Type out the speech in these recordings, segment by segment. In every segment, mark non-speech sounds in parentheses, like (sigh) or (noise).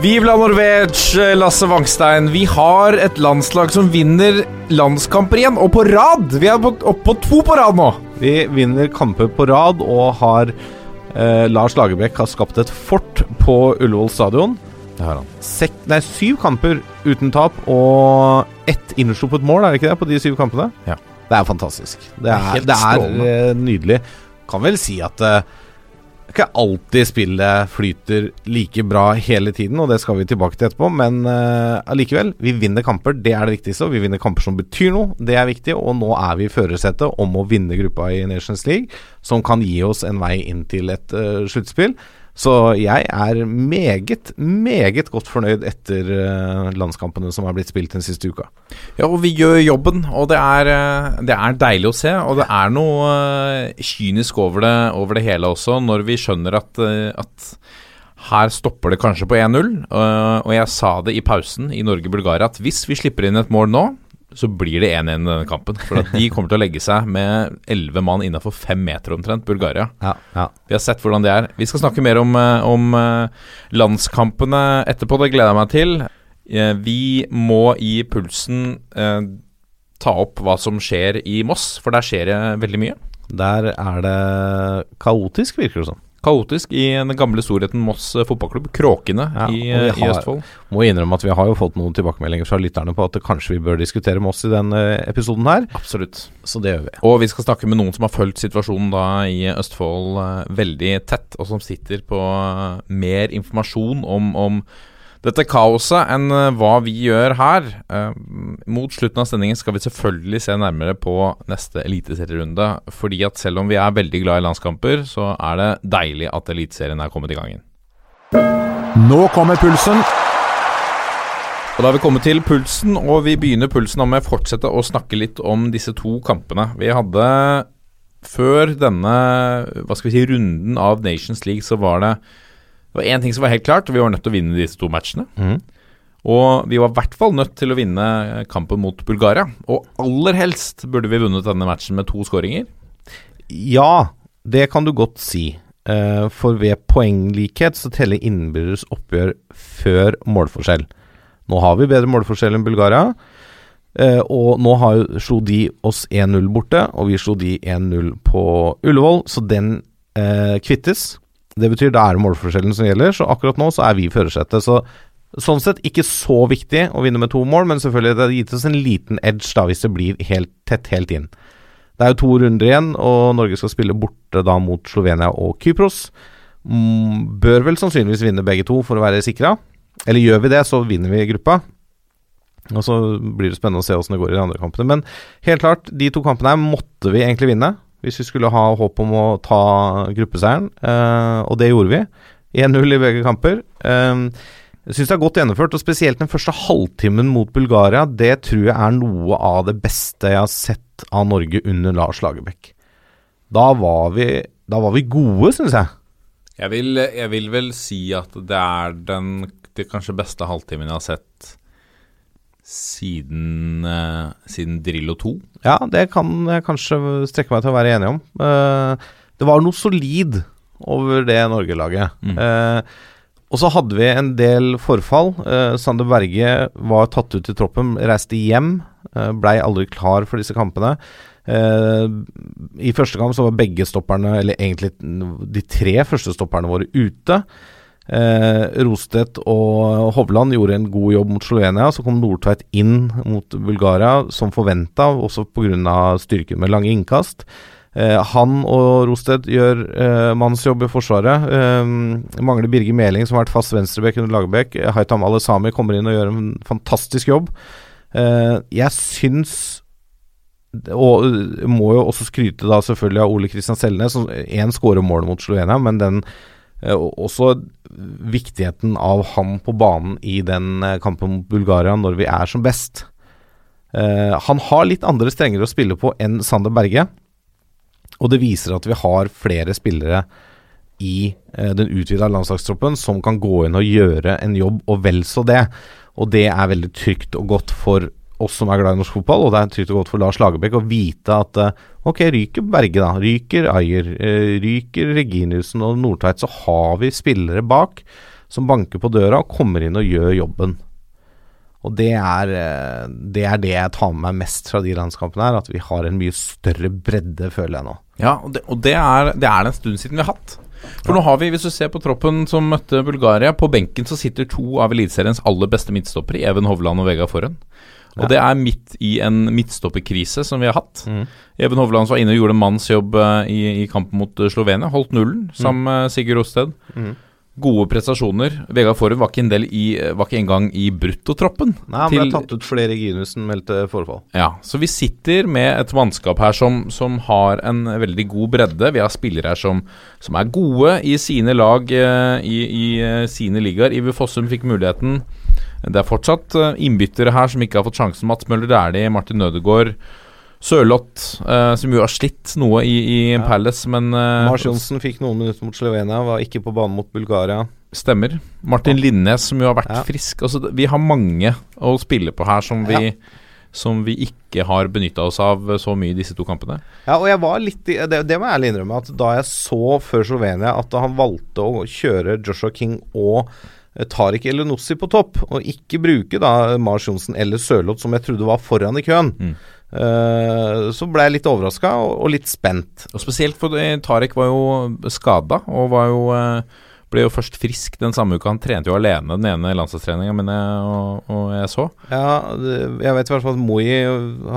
Vive la Norvège, Lasse Wangstein. Vi har et landslag som vinner landskamper igjen, og på rad! Vi er på- oppe på to på rad nå. Vi vinner kamper på rad og har eh, Lars Lagerbäck har skapt et fort på Ullevål stadion. Det har han. Sek, nei, syv kamper uten tap og ett innsluppet mål, er det ikke det, på de syv kampene? Ja. Det er fantastisk. Det er, helt det er strålende. eh, nydelig. Kan vel si at eh, ikke alltid spillet flyter like bra hele tiden, og det skal vi tilbake til etterpå, men allikevel. Uh, vi vinner kamper. Det er det viktigste. og Vi vinner kamper som betyr noe. Det er viktig, og nå er vi i førersetet om å vinne gruppa i Nations League, som kan gi oss en vei inn til et uh, sluttspill. Så jeg er meget, meget godt fornøyd etter eh, landskampene som er blitt spilt den siste uka. Ja, og vi gjør jobben, og det er, eh, det er deilig å se. Og det er noe eh, kynisk over det, over det hele også, når vi skjønner at, at her stopper det kanskje på 1-0. eh, Og jeg sa det i pausen i Norge-Bulgaria at hvis vi slipper inn et mål nå, så blir det 1-1 i denne kampen. For de kommer til å legge seg med elleve mann innafor fem meter omtrent, Bulgaria. Ja, ja. Vi har sett hvordan det er. Vi skal snakke mer om, eh, om eh, landskampene etterpå, det gleder jeg meg til. Eh, Vi må i pulsen eh, ta opp hva som skjer i Moss, for der skjer det veldig mye. Der er det kaotisk, virker det som. Kaotisk i den gamle storheten Moss eh, fotballklubb, Kråkene Ja, i, har, i Østfold. Må innrømme at vi har jo fått noen tilbakemeldinger fra lytterne på at kanskje vi bør diskutere Moss i den eh, episoden her. Absolutt. Så det gjør vi. Og vi skal snakke med noen som har fulgt situasjonen da i Østfold eh, veldig tett, og som sitter på mer informasjon om, om dette kaoset enn eh, hva vi gjør her. Eh, mot slutten av sendingen skal vi selvfølgelig se nærmere på neste eliteserierunde. Fordi at selv om vi er veldig glad i landskamper, så er det deilig at Eliteserien er kommet i gang igjen. Nå kommer pulsen. Og Da har vi kommet til pulsen, og vi begynner pulsen med å fortsette å snakke litt om disse to kampene. Vi hadde før denne hva skal vi si, runden av Nations League, så var det det var én ting som var helt klart, vi var nødt til å vinne disse to matchene. Mm. Og vi var i hvert fall nødt til å vinne kampen mot Bulgaria. Og aller helst burde vi vunnet denne matchen med to skåringer. Ja, det kan du godt si. Eh, for ved poenglikhet så teller innbyrdes oppgjør før målforskjell. Nå har vi bedre målforskjell enn Bulgaria. Uh, og nå har, slo de oss 1-0 borte, og vi slo de 1-0 på Ullevål, så den uh, kvittes. Det betyr da er det målforskjellen som gjelder, så akkurat nå så er vi i førersetet. Så sånn sett ikke så viktig å vinne med to mål, men selvfølgelig det har gitt oss en liten edge da hvis det blir helt tett helt inn. Det er jo to runder igjen, og Norge skal spille borte da mot Slovenia og Kypros. Mm, bør vel sannsynligvis vinne begge to for å være sikra. Eller gjør vi det, så vinner vi gruppa. Og så blir det spennende å se åssen det går i de andre kampene. Men helt klart, de to kampene her måtte vi egentlig vinne hvis vi skulle ha håp om å ta gruppeseieren, eh, og det gjorde vi. 1-0 i begge kamper. Eh, jeg syns det er godt gjennomført, og spesielt den første halvtimen mot Bulgaria. Det tror jeg er noe av det beste jeg har sett av Norge under Lars Lagerbäck. Da var vi, da var vi gode, syns jeg. Jeg vil, jeg vil vel si at det er den det kanskje beste halvtimen jeg har sett siden, uh, siden Drillo 2. Ja, det kan jeg kanskje strekke meg til å være enig om. Uh, det var noe solid over det Norge-laget. Mm. Uh, og så hadde vi en del forfall. Uh, Sander Berge var tatt ut i troppen, reiste hjem. Uh, Blei aldri klar for disse kampene. Uh, I første kamp så var begge stopperne, eller egentlig de tre første stopperne våre, ute. Eh, Rostedt og Hovland gjorde en god jobb mot Slovenia. Så kom Nordtveit inn mot Bulgaria som forventa, også pga. styrken med lange innkast. Eh, han og Rostedt gjør eh, mannsjobb i Forsvaret. Eh, mangler Birger Meling, som har vært fast venstrebekk under Lagerbäck. Haitam Alesami kommer inn og gjør en fantastisk jobb. Eh, jeg syns og må jo også skryte da selvfølgelig av Ole Kristian Selnes, som én skårer mål mot Slovenia, men den også viktigheten av han på banen i den uh, kampen mot Bulgaria når vi er som best. Uh, han har litt andre strenger å spille på enn Sander Berge, og det viser at vi har flere spillere i den utvida landslagstroppen som kan gå inn og gjøre en jobb, og vel så det. Og det er veldig trygt og godt for oss som er glad i norsk fotball, og det er trygt og godt for Lars Lagerbäck å vite at eh, ok, ryker Berge, da. Ryker Ayer, eh, ryker Reginiussen og Nordtveit, så har vi spillere bak som banker på døra og kommer inn og gjør jobben. Og det er, eh, det er det jeg tar med meg mest fra de landskampene her, at vi har en mye større bredde, føler jeg nå. Ja, og det, og det, er, det er en stund siden vi har hatt. For nå har vi, hvis du ser på troppen som møtte Bulgaria, på benken så sitter to av Eliteseriens aller beste midtstoppere, Even Hovland og Vegard Forhen. Og det er midt i en midtstopperkrise som vi har hatt. Mm. Even Hovland var inne og gjorde en manns jobb eh, i, i kampen mot eh, Slovenia. Holdt nullen sammen med Sigurd Rosted. Mm. Gode prestasjoner. Vegard Forhen var ikke en del i Var ikke engang i bruttotroppen. Nei, men ble til- tatt ut flere Ginussen meldte forfall. Ja, så vi sitter med et mannskap her som, som har en veldig god bredde. Vi har spillere her som, som er gode i sine lag eh, i, i eh, sine ligaer. Iver Fossum fikk muligheten. Det er fortsatt eh, innbyttere her som ikke har fått sjansen. Mats Møller Dæhlie, Martin Nødegaard, Sørloth, eh, som jo har slitt noe i, i Ja. Palace, men eh, Mars Johnsen fikk noen minutter mot Slovenia, var ikke på banen mot Bulgaria. Stemmer. Martin Linnes, som jo har vært Ja. frisk. Altså, vi har mange å spille på her som vi, som vi ikke har benytta oss av så mye i disse to kampene. Ja, og jeg var litt det, det må jeg ærlig innrømme, at da jeg så før Slovenia at han valgte å kjøre Joshua King og Tariq Elenossi på topp, og ikke bruke da Mars Johnsen eller Sørloth, som jeg trodde var foran i køen, Mm. Uh, så ble jeg litt overraska og, og litt spent. Og Spesielt for Tariq var jo skada, og var jo eh, ble jo først frisk den samme uka. Han trente jo alene den ene landslagstreninga, men jeg, og, og jeg så. Ja, det, Jeg vet i hvert fall at Moi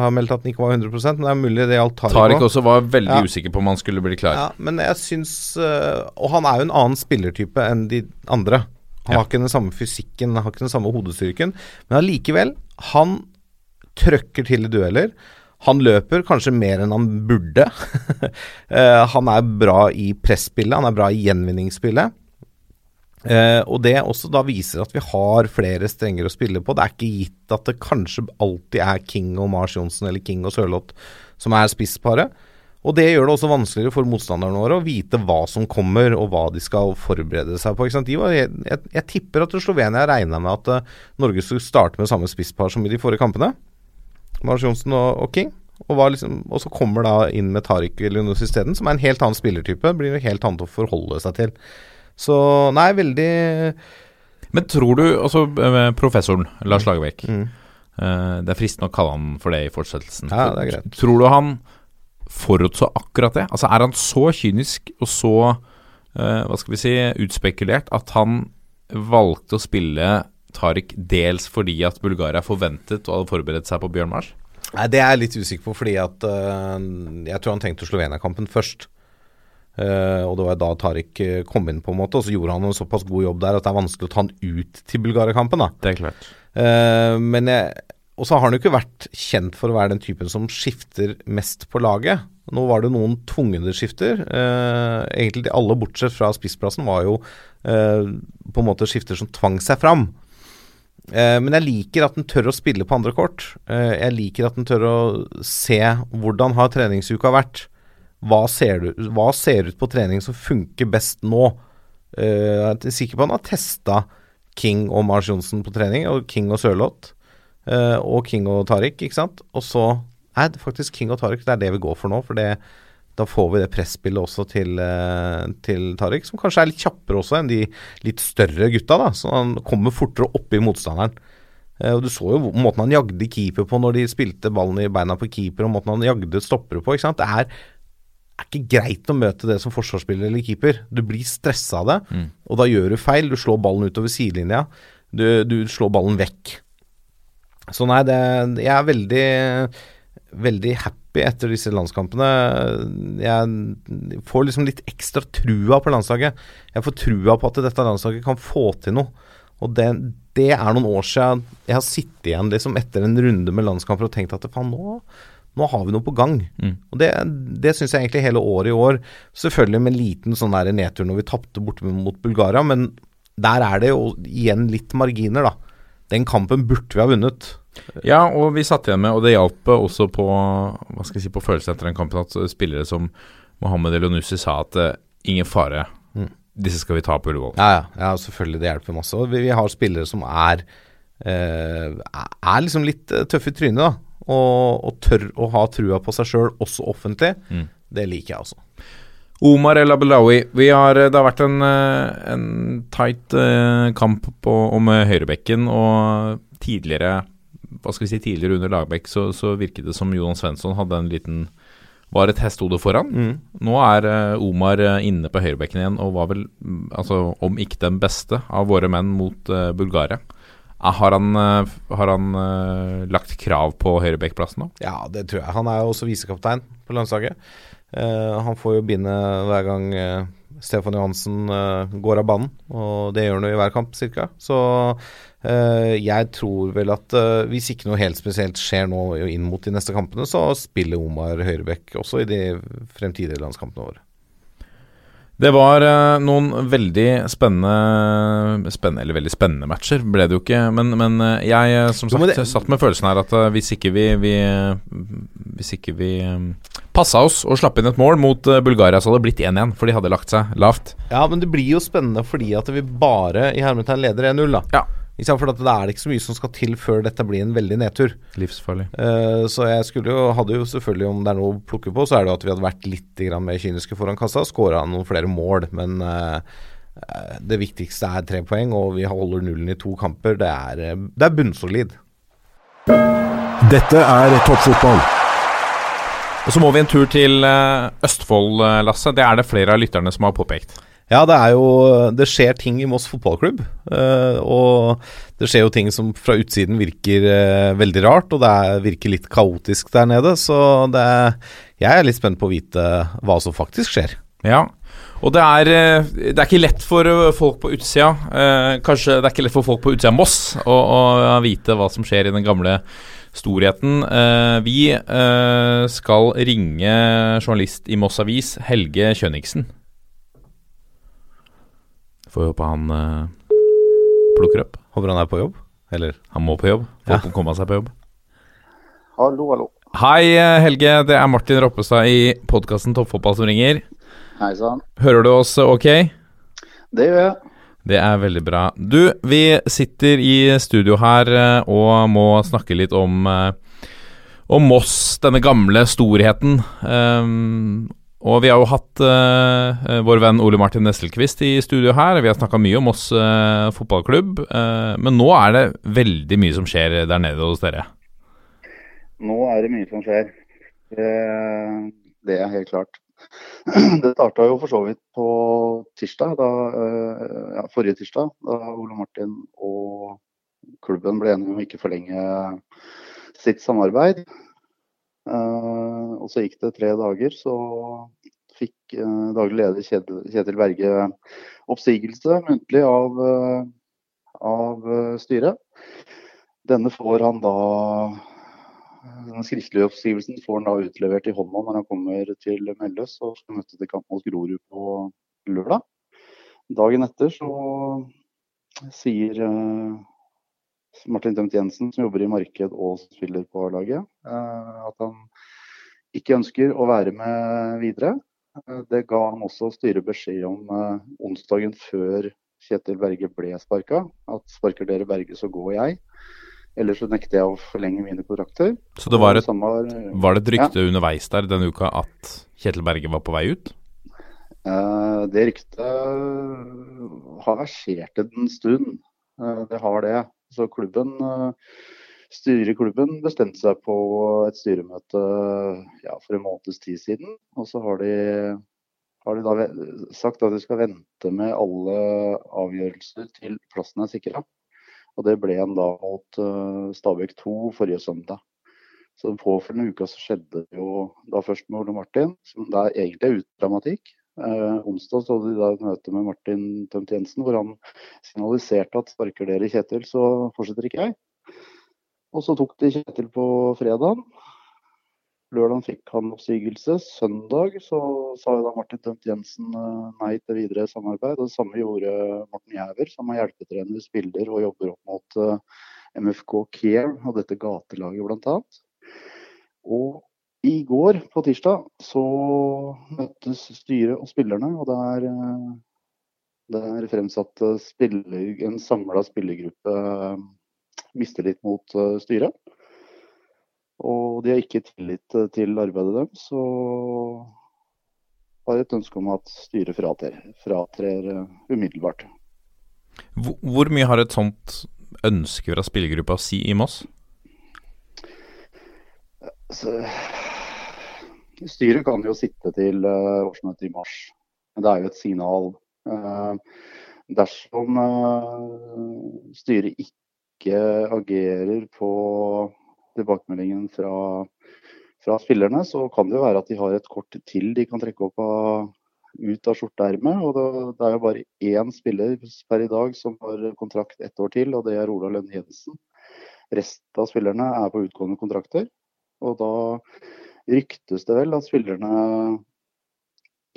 har meldt at han ikke var 100% men det er mulig det gjaldt Tariq Tariq også. var veldig Ja. usikker på om han skulle bli klar. Ja, men jeg syns Og han er jo en annen spillertype enn de andre. Han Ja. har ikke den samme fysikken, han har ikke den samme hodestyrken. Men allikevel, han trøkker til i dueller. Han løper kanskje mer enn han burde. (laughs) Eh, han er bra i presspillet, han er bra i gjenvinningsspillet. Eh, og det også da viser at vi har flere strenger å spille på. Det er ikke gitt at det kanskje alltid er King og Mars Johnsen eller King og Sørloth som er spissparet. Og det gjør det også vanskeligere for motstanderne våre å vite hva som kommer, og hva de skal forberede seg på. Var, jeg, jeg, jeg tipper at Slovenia regna med at uh, Norge skulle starte med samme spisspar som i de forrige kampene. Mars Johnsen og, og King. Og, var liksom, og så kommer da inn med Tariq Leonos isteden, som er en helt annen spillertype. Blir jo helt annet å forholde seg til. Så nei, veldig Men tror du Altså, eh, professoren Lars Lagerbäck. mm. Uh, det er fristende å kalle han for det i fortsettelsen. Ja, det er greit. Tror du han forutså akkurat det? Altså, er han så kynisk og så uh, hva skal vi si, utspekulert at han valgte å spille Tariq dels fordi at Bulgaria forventet og hadde forberedt seg på Bjørn Mars? Nei, Det er jeg litt usikker på, fordi at uh, jeg tror han tenkte Slovenia-kampen først. Uh, og det var da Tariq kom inn, på en måte, og så gjorde han en såpass god jobb der at det er vanskelig å ta han ut til Bulgaria-kampen. da. Det er klart. Uh, men jeg, Og så har han jo ikke vært kjent for å være den typen som skifter mest på laget. Nå var det noen tvungne skifter. Eh, egentlig alle bortsett fra spissplassen var jo eh, på en måte skifter som tvang seg fram. Eh, men jeg liker at den tør å spille på andre kort. Eh, jeg liker at den tør å se hvordan har treningsuka vært. Hva ser, du, hva ser ut på trening som funker best nå? Eh, jeg er sikker på han har testa King og Mars Johnsen på trening, og King og Sørloth. eh, og King og Tariq, ikke sant. Og så Nei, faktisk King og Tariq, det er det vi går for nå. For det, da får vi det presspillet også til, eh, til Tariq, som kanskje er litt kjappere også enn de litt større gutta. da, Så han kommer fortere opp i motstanderen. Eh, og Du så jo måten han jagde keeper på når de spilte ballen i beina på keeper, og måten han jagde stoppere på. ikke sant? Det er, er ikke greit å møte det som forsvarsspiller eller keeper. Du blir stressa av det, og da gjør du feil. Du slår ballen utover sidelinja. Du, du slår ballen vekk. Så nei, det, jeg er veldig veldig happy etter disse landskampene. Jeg får liksom litt ekstra trua på landslaget. Jeg får trua på at dette landslaget kan få til noe. Og det, det er noen år siden jeg har sittet igjen liksom etter en runde med landskamper og tenkt at faen, nå, Nå har vi noe på gang. Mm. Og Det, det syns jeg egentlig hele året i år. Selvfølgelig med en liten sånn der nedtur når vi tapte borte mot Bulgaria, men der er det jo igjen litt marginer, da. Den kampen burde vi ha vunnet. Ja, og vi satt igjen med, og det hjalp også på hva skal jeg si, på følelsen etter den kampen, at spillere som Mohammed Elionussi sa at eh, ingen fare, Mm. disse skal vi ta på Ullevål. Ja, ja, ja selvfølgelig. Det hjelper masse. Og vi, vi har spillere som er eh, er liksom litt eh, tøffe i trynet, da. Og, og tør å ha trua på seg sjøl, også offentlig. Mm. Det liker jeg også. Omar El Abelawi, vi har, det har vært en, eh, en tight eh, kamp på, om eh, høyrebekken, og tidligere hva skal vi si, tidligere under Lagerbäck så, så virket det som Johan Svensson hadde en liten var et hestehode foran. Mm. Nå er eh, Omar eh, inne på høyrebekken igjen og var vel, mm, altså om ikke den beste av våre menn mot uh, Bulgaria. Har han, har han uh, lagt krav på høyrebekkplassen nå? Ja, det tror jeg. Han er jo også visekaptein på landslaget. Uh, han får jo binde hver gang Stefan Johansen går av banen, og det gjør han jo i hver kamp cirka. Så jeg tror vel at eh, hvis ikke noe helt spesielt skjer nå inn mot de neste kampene, så spiller Omar høyrebekk også i de fremtidige landskampene våre. Det var eh, noen veldig spennende, spennende Eller veldig spennende matcher, ble det jo ikke. Men, men eh, jeg som som Jo, sagt det- satt med følelsen her at eh, hvis ikke vi, vi Hvis ikke vi passa oss og slapp inn et mål mot eh, Bulgaria, så hadde det blitt 1-1, for de hadde lagt seg lavt. Ja, men det blir jo spennende fordi at vi bare i hermetegn leder 1-0, da. Ja. Ikke sant? For det er ikke så mye som skal til før dette blir en veldig nedtur. Livsfarlig. Uh, så jeg skulle jo, hadde jo selvfølgelig, om det er noe å plukke på, så er det jo at vi hadde vært litt grann mer kyniske foran kassa. Skåra noen flere mål, men eh, eh, det viktigste er tre poeng, og vi holder nullen i to kamper. Det er, eh, det er bunnsolid. Dette er toppfotball. Og så må vi en tur til Østfold, Lasse. Det er det flere av lytterne som har påpekt. Ja, det er jo Det skjer ting i Moss fotballklubb. eh, og det skjer jo ting som fra utsiden virker eh, veldig rart, og det er, virker litt kaotisk der nede. Så det Jeg er litt spent på å vite hva som faktisk skjer. Ja, og det er, eh, det er ikke lett for folk på utsida eh, Kanskje det er ikke lett for folk på utsida av Moss å, å vite hva som skjer i den gamle storheten. Eh, vi eh, skal ringe journalist i Moss Avis, Helge Kjønniksen. Får håpe han uh, plukker opp. Håper han er på jobb. Eller Han må på jobb. Får ja. komme seg på jobb. Hallo, hallo. Hei, eh, Helge. Det er Martin Roppestad i podkasten Toppfotball som ringer. Hei sann. Hører du oss ok? Det gjør jeg. Det er veldig bra. Du, vi sitter i studio her eh, og må snakke litt om, om Moss, denne gamle storheten. Um, og vi har jo hatt uh, vår venn Ole Martin Nesselquist i studio her. Vi har snakka mye om oss uh, fotballklubb, uh, men nå er det veldig mye som skjer der nede hos dere. Nå er det mye som skjer. Det, er helt klart. (clears throat) Det starta jo for så vidt på tirsdag, da, ja, forrige tirsdag, da Ole Martin og klubben ble enige om ikke forlenge sitt samarbeid. Eh, og så gikk det tre dager, så fikk eh, daglig leder Kjetil, Berge oppsigelse muntlig av, eh, av styret. Denne får han da den skriftlige oppsigelsen får han da utlevert i hånda når han kommer til Melløs og skal møte til kamp mot Grorud på lørdag. Dagen etter så sier Martin Tømt Jensen, som jobber i marked og spiller på laget, eh, at han ikke ønsker å være med videre. Eh, Det ga han også styret beskjed om eh, onsdagen før Kjetil Berge ble sparka. At sparker dere Berge, så går jeg. Ellers så nekter jeg å forlenge mine kontrakter. Så det var et, var, var det et rykte underveis der denne uka at Kjetil Berge var på vei ut? Det ryktet har versert en stund. Det har det. Så klubben, eh, styret i klubben bestemte seg på et styremøte ja, for en måneds tid siden. Og så har de, har de da sagt at de skal vente med alle avgjørelser til plassen er sikra. Og det ble en da mot uh, Stabæk 2 forrige søndag. Så den påfølgende uka så skjedde det jo da først med Ole Martin, som da egentlig er uten dramatikk. Eh, onsdag så hadde de da et møte med Martin Tømt Jensen hvor han signaliserte at sparker dere Kjetil, så fortsetter ikke jeg. Og så tok de Kjetil på fredag. Lørdag fikk han oppsigelse. Søndag så sa da Martin Tømt Jensen eh, nei til videre samarbeid. og Det samme gjorde Morten Jæver, som er hjelpetrener, spiller og jobber opp mot eh, MFK Care og dette gatelaget bl.a. Og i går, på tirsdag, så møttes styret og spillerne. Og der, eh, der fremsatte spiller, en samla spillergruppe eh, mistillit mot eh, styret. Og de har ikke tillit eh, til arbeidet deres. Så har et ønske om at styret fratrer, fratrer eh, umiddelbart. Hvor, mye har et sånt ønske fra spillergruppa å si i Moss? Så, styret kan jo sitte til eh, årsmøtet i mars. Det er jo et signal. Eh, dersom eh, styret ikke agerer på tilbakemeldingen fra, fra spillerne, så kan det jo være at de har et kort til de kan trekke opp av, ut av skjorteermet. Og det, det er jo bare én spiller per i dag som har kontrakt ett år til, og det er Ola Lønn Jensen. Resten av spillerne er på utgående kontrakter. Og da ryktes det vel at spillerne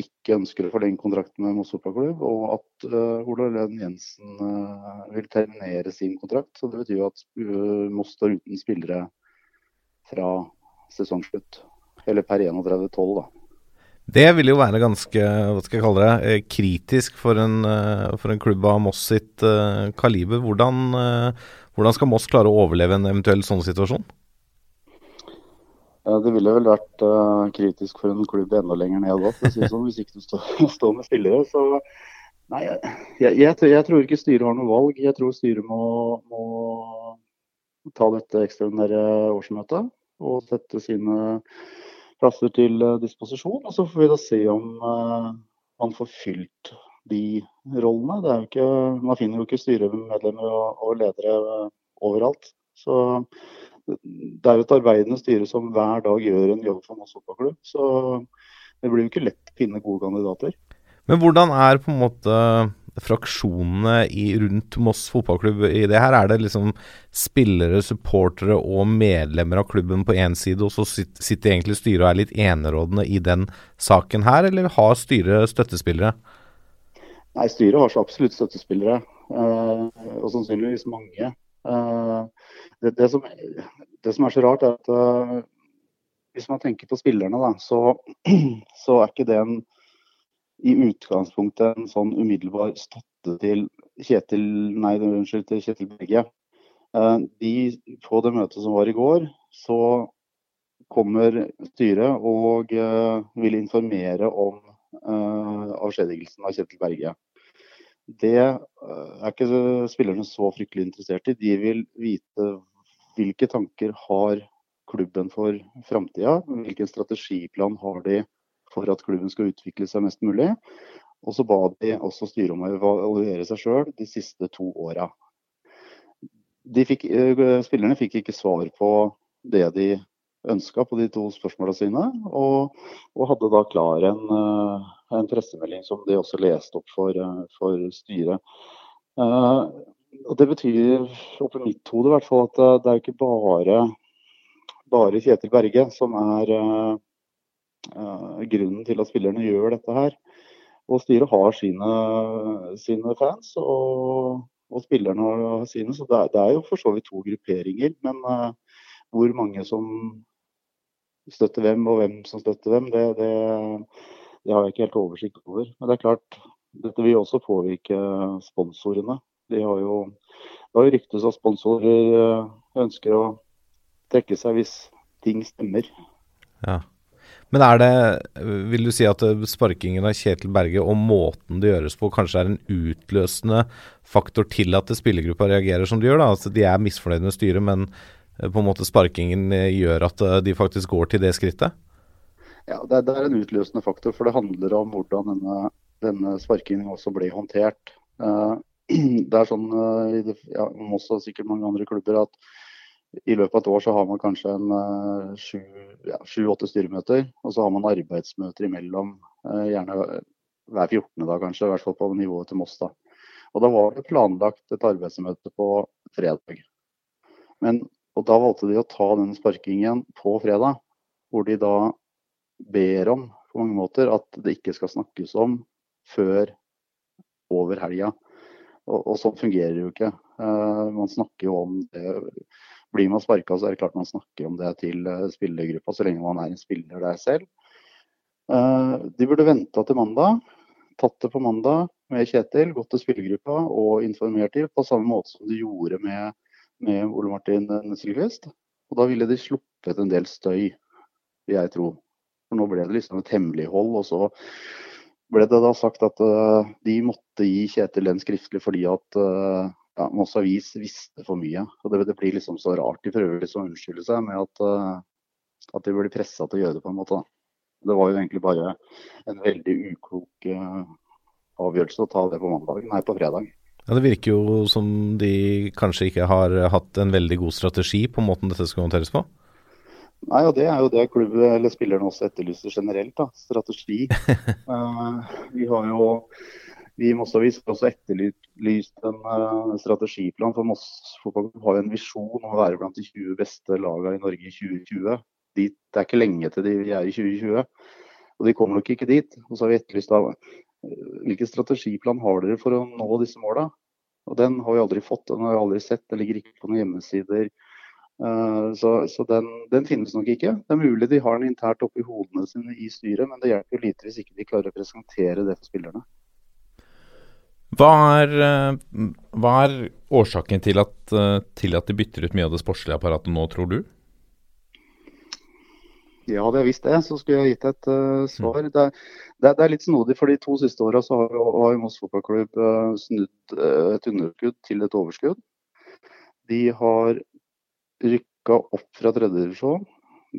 ikke ønsker å forlenge kontrakten med Moss fotballklubb, og at uh, Ola Lønn Jensen uh, vil terminere sin kontrakt. Så det betyr jo at uh, Moss står uten spillere fra sesongslutt. Eller per 31.12, da. Det vil jo være ganske hva skal jeg kalle det, kritisk for en, for en klubb av Moss sitt kaliber. Hvordan, hvordan skal Moss klare å overleve en eventuell sånn situasjon? Ja, det ville vel vært uh, kritisk for en klubb enda lenger ned òg, sånn, hvis ikke du står, (laughs) står med spillere. Så nei, jeg, jeg, jeg, tror ikke styret har noe valg. Jeg tror styret må, må ta dette ekstraordinære årsmøtet og sette sine plasser til uh, disposisjon. Og så får vi da se om uh, man får fylt de rollene. Det er jo ikke, man finner jo ikke styremedlemmer og, og ledere overalt. Så det er et arbeidende styre som hver dag gjør en jobb for Moss fotballklubb. Så det blir jo ikke lett å finne gode kandidater. Men hvordan er på en måte fraksjonene i, rundt Moss fotballklubb i det her? Er det liksom spillere, supportere og medlemmer av klubben på én side, og så sitter egentlig styret og er litt enerådende i den saken her, eller har styret støttespillere? Nei, styret har så absolutt støttespillere, eh, og sannsynligvis mange. Eh, det, det, som, det, som, er så rart, er at uh, hvis man tenker på spillerne, da, så, (clears throat) så, er ikke det en i utgangspunktet en sånn umiddelbar støtte til Kjetil nei, unnskyld, til Kjetil Berge. Uh, de, på det møtet som var i går, så kommer styret og uh, vil informere om avskjedigelsen av Kjetil Berge. Det er ikke spillerne så fryktelig interessert i. De vil vite hvilke tanker har klubben for framtida? Hvilken strategiplan har de for at klubben skal utvikle seg mest mulig? Og så ba de også styret om å evaluere seg sjøl de siste to åra. Eh, spillerne fikk ikke svar på det de ønska på de to spørsmåla sine, og, og, hadde da klar en, eh, en, pressemelding som de også leste opp for, eh, for styret. Uh, og Det betyr oppi mitt hode i hvert fall at det er ikke bare, bare Kjetil Berge som er grunnen til at spillerne gjør dette her. Og styret har sine, sine fans, og, og, spillerne har sine. Så det er, det er, jo for så vidt to grupperinger. Men uh, hvor mange som støtter hvem, og hvem som støtter hvem, det, det, det har jeg ikke helt oversikt over. Men det er klart, dette vil også påvirke sponsorene. De har jo, det har jo ryktes at sponsorer eh, ønsker å trekke seg hvis ting stemmer. Ja. Men er det, vil du si at sparkingen av Kjetil Berge og måten det gjøres på, kanskje er en utløsende faktor til at spillergruppa reagerer som de gjør? da? Altså De er misfornøyd med styret, men eh, på en måte sparkingen eh, gjør at de faktisk går til det skrittet? Ja, det, det er en utløsende faktor, for det handler om hvordan denne, denne sparkingen også blir håndtert. Uh, (clears throat) det er sånn uh, i ja, også sikkert mange andre klubber at i løpet av et år så har man kanskje en eh, sju-åtte ja, styremøter. Og så har man arbeidsmøter imellom, gjerne hver 14. dag kanskje, i hvert fall på nivået til Moss. Og da var det planlagt et arbeidsmøte på fredag. Men, og da valgte de å ta den sparkingen på fredag. hvor de da ber om på mange måter at det ikke skal snakkes om før over helga. Og, og sånn fungerer det jo ikke. Uh, man snakker jo om det. Blir man sparka, så er det klart man snakker om det til uh, spillergruppa, så lenge man er en spiller der selv. Uh, de burde venta til mandag. Tatt det på mandag med Kjetil, gått til spillergruppa og informert dem på samme måte som de gjorde med, med Ole Martin Nesselquist. Og da ville de sluppet en del støy, vil jeg tro. For nå ble det liksom et hemmelighold. Og så ble det da sagt at uh, de måtte gi Kjetil den skriftlig fordi at uh, ja, Moss Avis visste for mye. Og det, det, blir liksom så rart. De prøver liksom å unnskylde seg med at, uh, at de blir pressa til å gjøre det på en måte. Det var jo egentlig bare en veldig uklok avgjørelse å ta det på mandag, nei på fredag. Ja, Det virker jo som de kanskje ikke har hatt en veldig god strategi på måten dette skal håndteres på? Nei, og Det er jo det klubben eller spillerne også etterlyser generelt. da, Strategi. uh, (laughs) vi har jo vi i Mossavis har også etterlyst en uh, strategiplan. for Moss fotball har jo en visjon om å være blant de 20 beste lagene i Norge i 2020. De, det er ikke lenge til de er i 2020, og de kommer nok ikke dit. Og så har vi etterlyst da, hvilken strategiplan har dere for å nå disse måla? Og Den har vi aldri fått, den har vi aldri sett. Det ligger ikke på noen hjemmesider. Uh, så, så den, den, finnes nok ikke. Det er mulig de har den internt oppi hodene sine i styret, men det hjelper lite hvis ikke de klarer å presentere det for spillerne. Hva er, eh, hva er årsaken til at, eh, til at, de bytter ut mye av det sportslige apparatet nå, tror du? Ja, hadde jeg visst det, så skulle jeg gitt et uh, svar. Mm. Det, det, det, er litt snodig, for de to siste åra har, har Moss fotballklubb uh, snudd uh, et underskudd til et overskudd. De har rykka opp fra tredjedivisjon,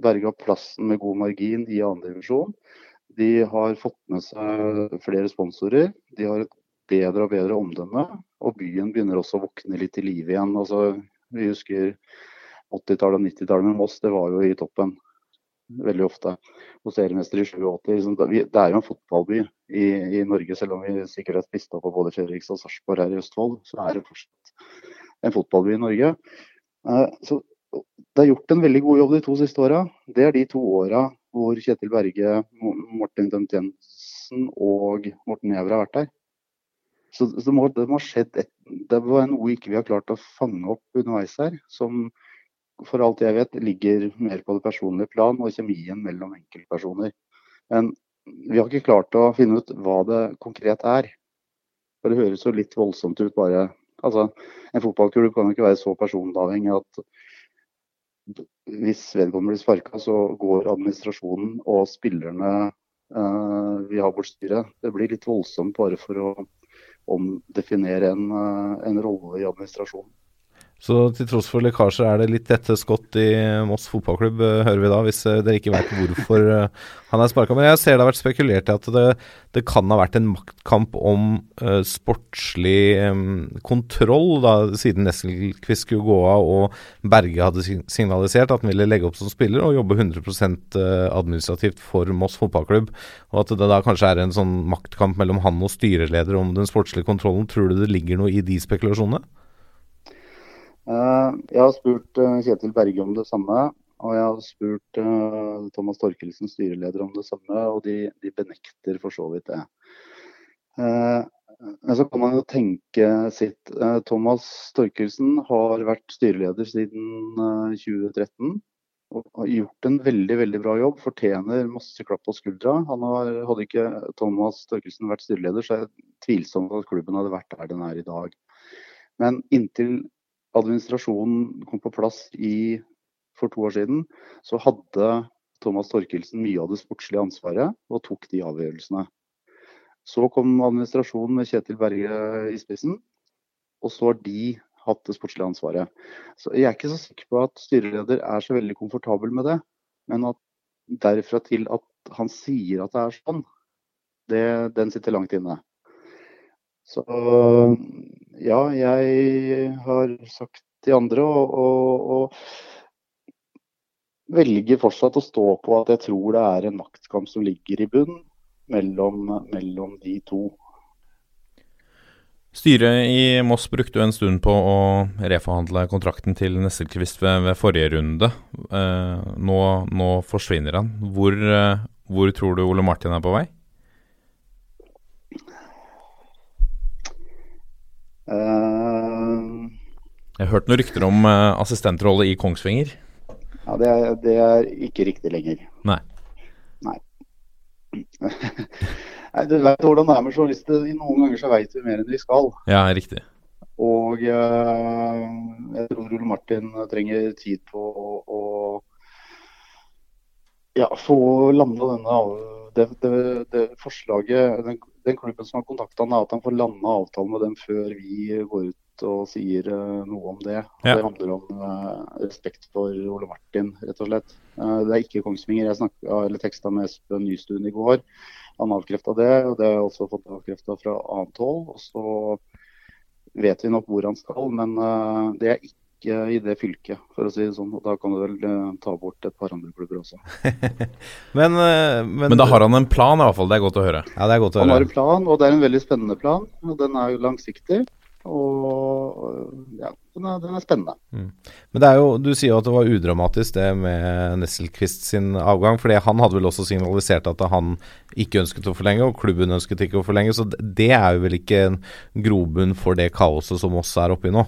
berga plassen med god margin i andredivisjon. De har fått med seg flere sponsorer. De har et bedre og bedre omdømme. Og byen begynner også å våkne litt til live igjen. Altså, vi husker 80-tallet og 90-tallet med Moss, det var jo i toppen veldig ofte. Og seriemester i 87. Liksom, det er jo en fotballby i, i Norge, selv om vi sikkert er spist opp på både Fredrikstad og Sarpsborg her i Østfold. Så er det fortsatt en fotballby i Norge. Eh, så det er gjort en veldig god jobb de to siste åra. Det er de to åra hvor Kjetil Berge, Martin Dømt Jensen og Morten Jæver har vært der. Så det må, det må ha skjedd et, Det var noe ikke vi har klart å fange opp underveis her, som for alt jeg vet ligger mer på det personlige plan og kjemien mellom enkeltpersoner. Men vi har ikke klart å finne ut hva det konkret er. For det høres jo litt voldsomt ut bare Altså, en fotballklubb kan jo ikke være så personavhengig at hvis vedkommende blir sparka, så går administrasjonen og spillerne uh, vi har bort styret. Det blir litt voldsomt bare for å omdefinere en, eh, en rolle i administrasjonen. Så til tross for lekkasjer er det litt tette skott i Moss fotballklubb, eh, hører vi da, hvis eh, dere ikke vet hvorfor han er sparka. Men jeg ser det har vært spekulert i at det, det kan ha vært en maktkamp om uh, sportslig um, kontroll, da, siden Nesselquist skulle gå av og Berge hadde signalisert at han ville legge opp som spiller og jobbe 100% administrativt for Moss fotballklubb. Og at det da kanskje er en sånn maktkamp mellom han og styreleder om den sportslige kontrollen. Tror du det ligger noe i de spekulasjonene? Uh, jeg har spurt uh, Kjetil Berge om det samme. Og jeg har spurt uh, Thomas Torkelsen, styreleder, om det samme, og de, de benekter for så vidt det. men så kan man jo tenke sitt. Thomas Torkelsen har vært styreleder siden 2013 og har gjort en veldig veldig bra jobb. Fortjener masse klapp på skuldra. Har, hadde ikke Thomas Torkelsen vært styreleder, så er det tvilsomt at klubben hadde vært der den er i dag. Men inntil administrasjonen kom på plass i, for to år siden, så hadde Thomas Torkelsen mye av det sportslige ansvaret og tok de avgjørelsene. Så kom administrasjonen med Kjetil Berge i spissen, og så har de hatt det sportslige ansvaret. Så Jeg er ikke så sikker på at styreleder er så veldig komfortabel med det. Men at derfra til at han sier at det er sånn, det, den sitter langt inne. Så ja, jeg har sagt til andre å velger fortsatt å stå på at jeg tror det er en maktkamp som ligger i bunn mellom, mellom de to. Styret i Moss brukte jo en stund på å reforhandle kontrakten til Nesselquist ved, ved forrige runde. Eh, nå, nå forsvinner han. Hvor, eh, hvor tror du Ole Martin er på vei? Eh, Jeg har hørt noen rykter om eh, assistentrolle i Kongsvinger. ja, det er, det er ikke riktig lenger. Nei. Nei. (laughs) Nei, du vet hvordan det er med journalister. Noen ganger så vet vi mer enn vi skal. Ja, riktig. Og eh, jeg tror Ole Martin trenger tid på å, å ja, få landa denne det, det, det forslaget den, den klubben som har kontakta han, er at han får landa avtalen med dem før vi går ut og sier uh, noe om det. Ja. Det handler om uh, respekt for Ole Martin, rett og slett. Uh, det er ikke Kongsvinger. Jeg snakket, teksta med Espen Nystuen i går. Han avkrefta det, og det har jeg også fått avkrefta fra annet hold. Og så vet vi nok hvor han skal, men det er ikke i det fylket, for å si det sånn. Og da kan du vel eh, ta bort et par andre klubber også. (laughs) Men, eh, men, Men da har han en plan, i hvert fall. Det er godt å høre. Ja, det er godt å Han har en plan, og det er en veldig spennende plan. og Den er jo langsiktig. Og ja, den er, den er spennende. Men det er jo, du sier jo at det var udramatisk det med Nesselquist sin avgang. fordi han hadde vel også signalisert at han ikke ønsket å forlenge, og klubben ønsket ikke å forlenge. Så det- det er jo vel ikke en grobunn for det kaoset som oss er oppe i nå.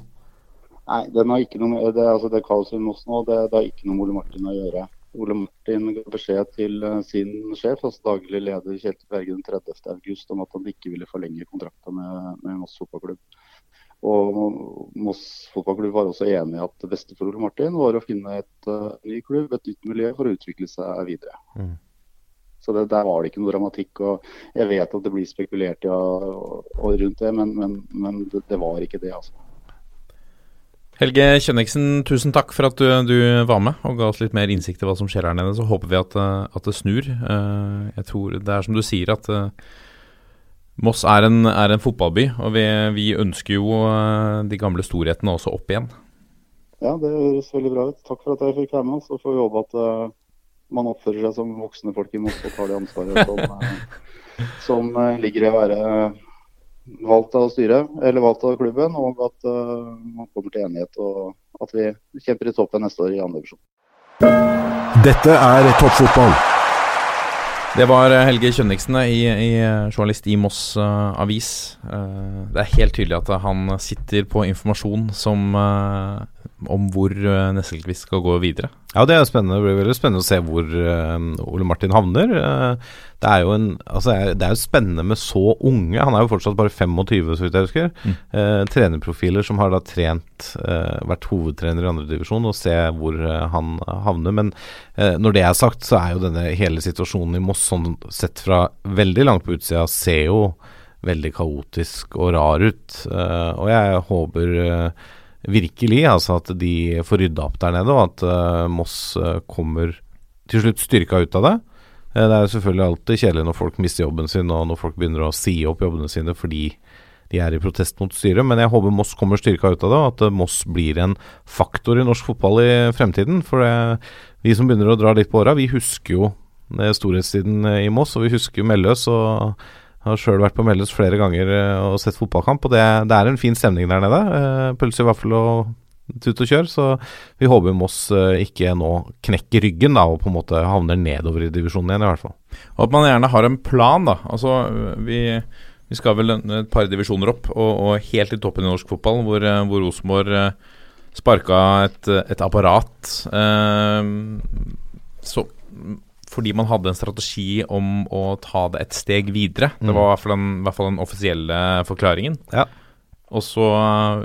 Nei, den har ikke noe det, altså det kaoset i Moss nå, det, det har ikke noe med Ole Martin å gjøre. Ole Martin ga beskjed til eh, sin sjef, altså daglig leder Kjetil Berge den 30. august, om at han ikke ville forlenge kontrakten med, med Moss fotballklubb. Og Moss fotballklubb var også enig i at det beste for Ole Martin var å finne et uh, ny klubb, et nytt miljø, for å utvikle seg videre. Mm. Så det, der var det ikke noe dramatikk. og Jeg vet at det blir spekulert ja, og, og rundt det, men, men, men det, det var ikke det. altså. Helge Kjønniksen, tusen takk for at du, du var med og ga oss litt mer innsikt i hva som skjer her nede. Så håper vi at, eh, at det snur. Eh, Jeg tror det er som du sier, at eh, Moss er en, er en fotballby, og vi, vi ønsker jo de gamle storhetene også opp igjen. Ja, det høres veldig bra ut. Takk for at jeg fikk være med. Så får vi håpe at man oppfører seg som voksne folk i Moss og tar det ansvaret som, (laughs) som ligger i å være valgt av styret, eller valgt av klubben, og at uh, man kommer til enighet og at vi kjemper i toppen neste år i andre divisjon. Dette er toppfotball. Det var eh, Helge Kjønniksen, eh, i, i, journalist i Moss uh, Avis. Uh, det er helt tydelig at han sitter på informasjon som, eh, om hvor uh, Nesselquist skal gå videre. Ja, det er spennende. Det blir veldig spennende å se hvor uh, Ole Martin havner. Uh, det er jo en, altså, det er- jo spennende med så unge. Han er jo fortsatt bare 25, så vidt jeg husker. Mm. Trenerprofiler som har da trent, vært hovedtrener i andredivisjon, og se hvor han havner. Men når det er sagt, så er jo denne hele situasjonen i Moss, sånn sett fra veldig langt på utsida, ser jo veldig kaotisk og rar ut. Og jeg håper virkelig altså at de får rydda opp der nede, og at uh, Moss eh, kommer til slutt styrka ut av det. Eh, det er jo selvfølgelig alltid kjedelig når folk mister jobben sin, og når folk begynner å si opp jobbene sine fordi de er i protest mot styret, men jeg håper Moss kommer styrka ut av det, og at Moss blir en faktor i norsk fotball i fremtiden. For vi som begynner å dra litt på åra, vi husker jo storhetstiden i Moss, og vi husker jo Melløs. og jeg har sjøl vært på Melløs flere ganger eh, og sett fotballkamp, og det, det er en fin stemning der nede. Eh, Pølse i vaffel og tut og kjør, så vi håper Moss eh, ikke nå knekker ryggen da, og på en måte havner nedover i divisjonen igjen, i hvert fall. Og at man gjerne har en plan, da. Altså, vi, vi skal vel et par divisjoner opp, og, og helt i toppen i norsk fotball, hvor, hvor Rosenborg sparka et, et apparat. Eh, så fordi man hadde en strategi om å ta det et steg videre. Det var i hvert fall den, hvert fall den offisielle forklaringen. Ja. Og så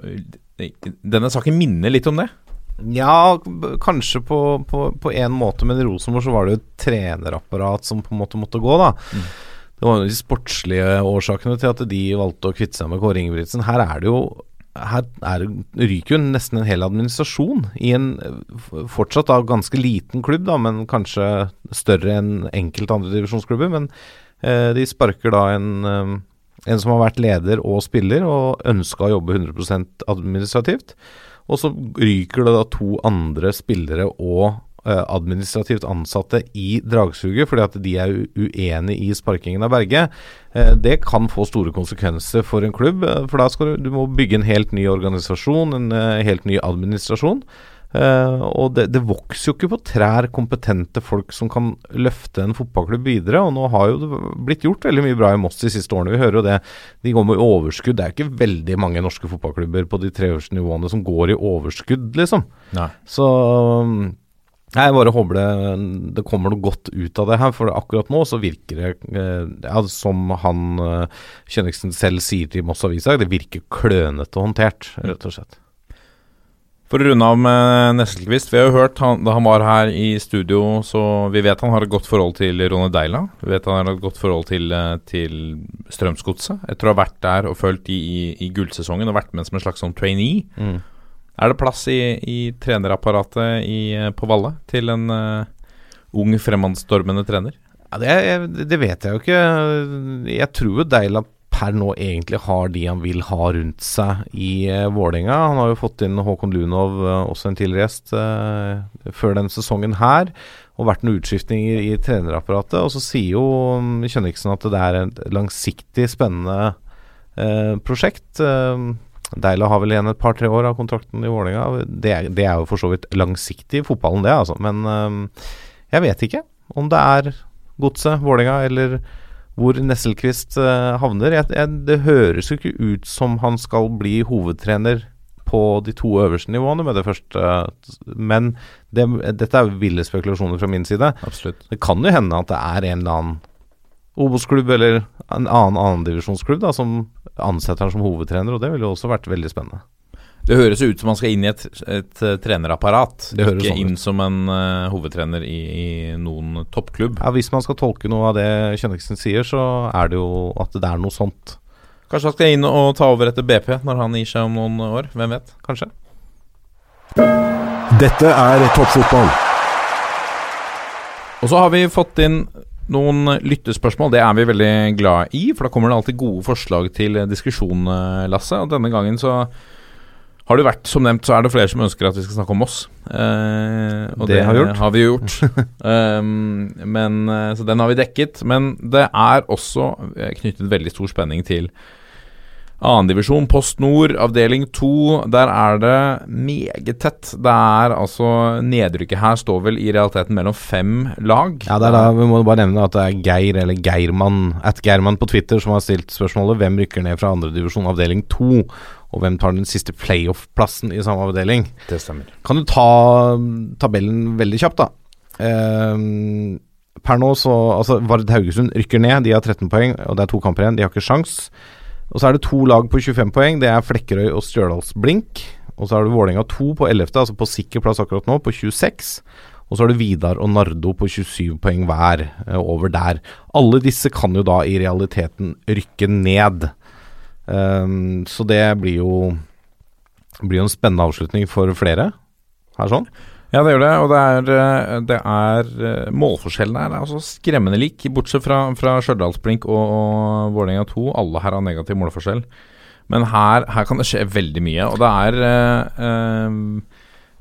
eh, Denne saken minner litt om det. Ja, kanskje på, på, på en måte, men i Rosenborg så var det jo et trenerapparat som på en måte måtte gå, da. Det var jo de sportslige årsakene til at de valgte å kvitte seg med Kåre Ingebrigtsen. Her er det jo her er, ryker jo nesten en hel administrasjon i en fortsatt da ganske liten klubb, da, men kanskje større enn enkelte andredivisjonsklubber. Men eh, de sparker da en, eh, en som har vært leder og spiller, og ønska å jobbe 100% administrativt. Og så ryker det da to andre spillere og administrativt ansatte i dragsuget fordi at de er uenig i sparkingen av Berge, eh, det kan få store konsekvenser for en klubb. eh, For da skal du, du må bygge en helt ny organisasjon, en eh, helt ny administrasjon. Eh, og det, det vokser jo ikke på trær kompetente folk som kan løfte en fotballklubb videre. Og nå har jo det blitt gjort veldig mye bra i Moss de siste årene. Vi hører jo det. De går med overskudd. Det er jo ikke veldig mange norske fotballklubber på de tre øverste nivåene som går i overskudd, liksom. Nei. Så um, jeg bare håper det, det kommer noe godt ut av det her, for akkurat nå så virker det, eh, ja, som han eh, Kjønniksen selv sier til Moss Avis, det virker klønete håndtert, rett og slett. For å runde av med Nesselquist. Vi har jo hørt han, da han var her i studio, så vi vet han har et godt forhold til Rone Deila. Vi vet han har et godt forhold til, eh, til Strømsgodset. Etter å ha vært der og fulgt de i, i gullsesongen og vært med som en slags sånn trainee. Mm. Er det plass i, i trenerapparatet i, eh, på Valle til en uh, ung, fremadstormende trener? Ja, det, det vet jeg jo ikke. Jeg tror jo Deila per nå egentlig har de han vil ha rundt seg i uh, Vålerenga. Han har jo fått inn Håkon Lunov, uh, også en tidligere gjest, uh, før denne sesongen her. Og vært noen utskiftninger i trenerapparatet. Og så sier jo um, Kjønniksen at det er et langsiktig spennende prosjekt. Uh, Deila har vel igjen et par-tre år av kontrakten i Vålerenga. Det, det er jo for så vidt langsiktig i fotballen, det, altså. Men eh, jeg vet ikke om det er Godset, Vålerenga eller hvor Nesselquist eh, havner. Jeg, jeg, det høres jo ikke ut som han skal bli hovedtrener på de to øverste nivåene med det første, men det, dette er ville spekulasjoner fra min side. Absolutt. Det kan jo hende at det er en eller annen Obos-klubb eller en annen annendivisjonsklubb som ansetter han som hovedtrener, og det ville jo også vært veldig spennende. Det høres jo ut som han skal inn i et, et et trenerapparat, Det ikke sånn ut. inn som en uh, hovedtrener i, i noen toppklubb. Ja, Hvis man skal tolke noe av det Kjønniksen sier, så er det jo at det er noe sånt. Kanskje han skal inn og ta over etter BP når han gir seg om noen år? Hvem vet? Kanskje. Dette er toppfotball. Og så har vi fått inn noen lyttespørsmål. Det er vi veldig glad i, for da kommer det alltid gode forslag til diskusjon, eh, Lasse. Og denne gangen så har det vært, som nevnt, så er det flere som ønsker at vi skal snakke om Moss. Eh, og Det det, har har vi jo gjort. (laughs) um, men, eh, så den har vi dekket. Men det er også eh, knyttet veldig stor spenning til Annendivisjon, Post Nord, avdeling 2. Der er det meget tett. Det er altså Nedrykket her står vel i realiteten mellom fem lag. Ja, det er da, Vi må bare nevne at det er Geir, eller Geirmann, at Geirmann på Twitter som har stilt spørsmålet hvem rykker ned fra andredivisjon avdeling 2, og hvem tar den siste playoff-plassen i samme avdeling. Det stemmer. Kan du ta tabellen veldig kjapt, da? Ehm, per nå så Altså, Vard Haugesund rykker ned, de har 13 poeng, og det er to kamper igjen, de har ikke sjans. Og så er det to lag på 25 poeng, det er Flekkerøy og Stjørdals Blink. Og så har du Vålerenga 2 på 11., altså på sikker plass akkurat nå, på 26. Og så har du Vidar og Nardo på 27 poeng hver, eh, over der. Alle disse kan jo da i realiteten rykke ned. Um, så det blir jo blir jo en spennende avslutning for flere. Her sånn. Ja, det gjør det. Og det er, eh, det er eh, Målforskjellen her er altså skremmende lik, bortsett fra, fra Stjørdalsblink og, og Vålerenga 2. Alle her har negativ målforskjell. Men her, her kan det skje veldig mye. Og det er eh, eh,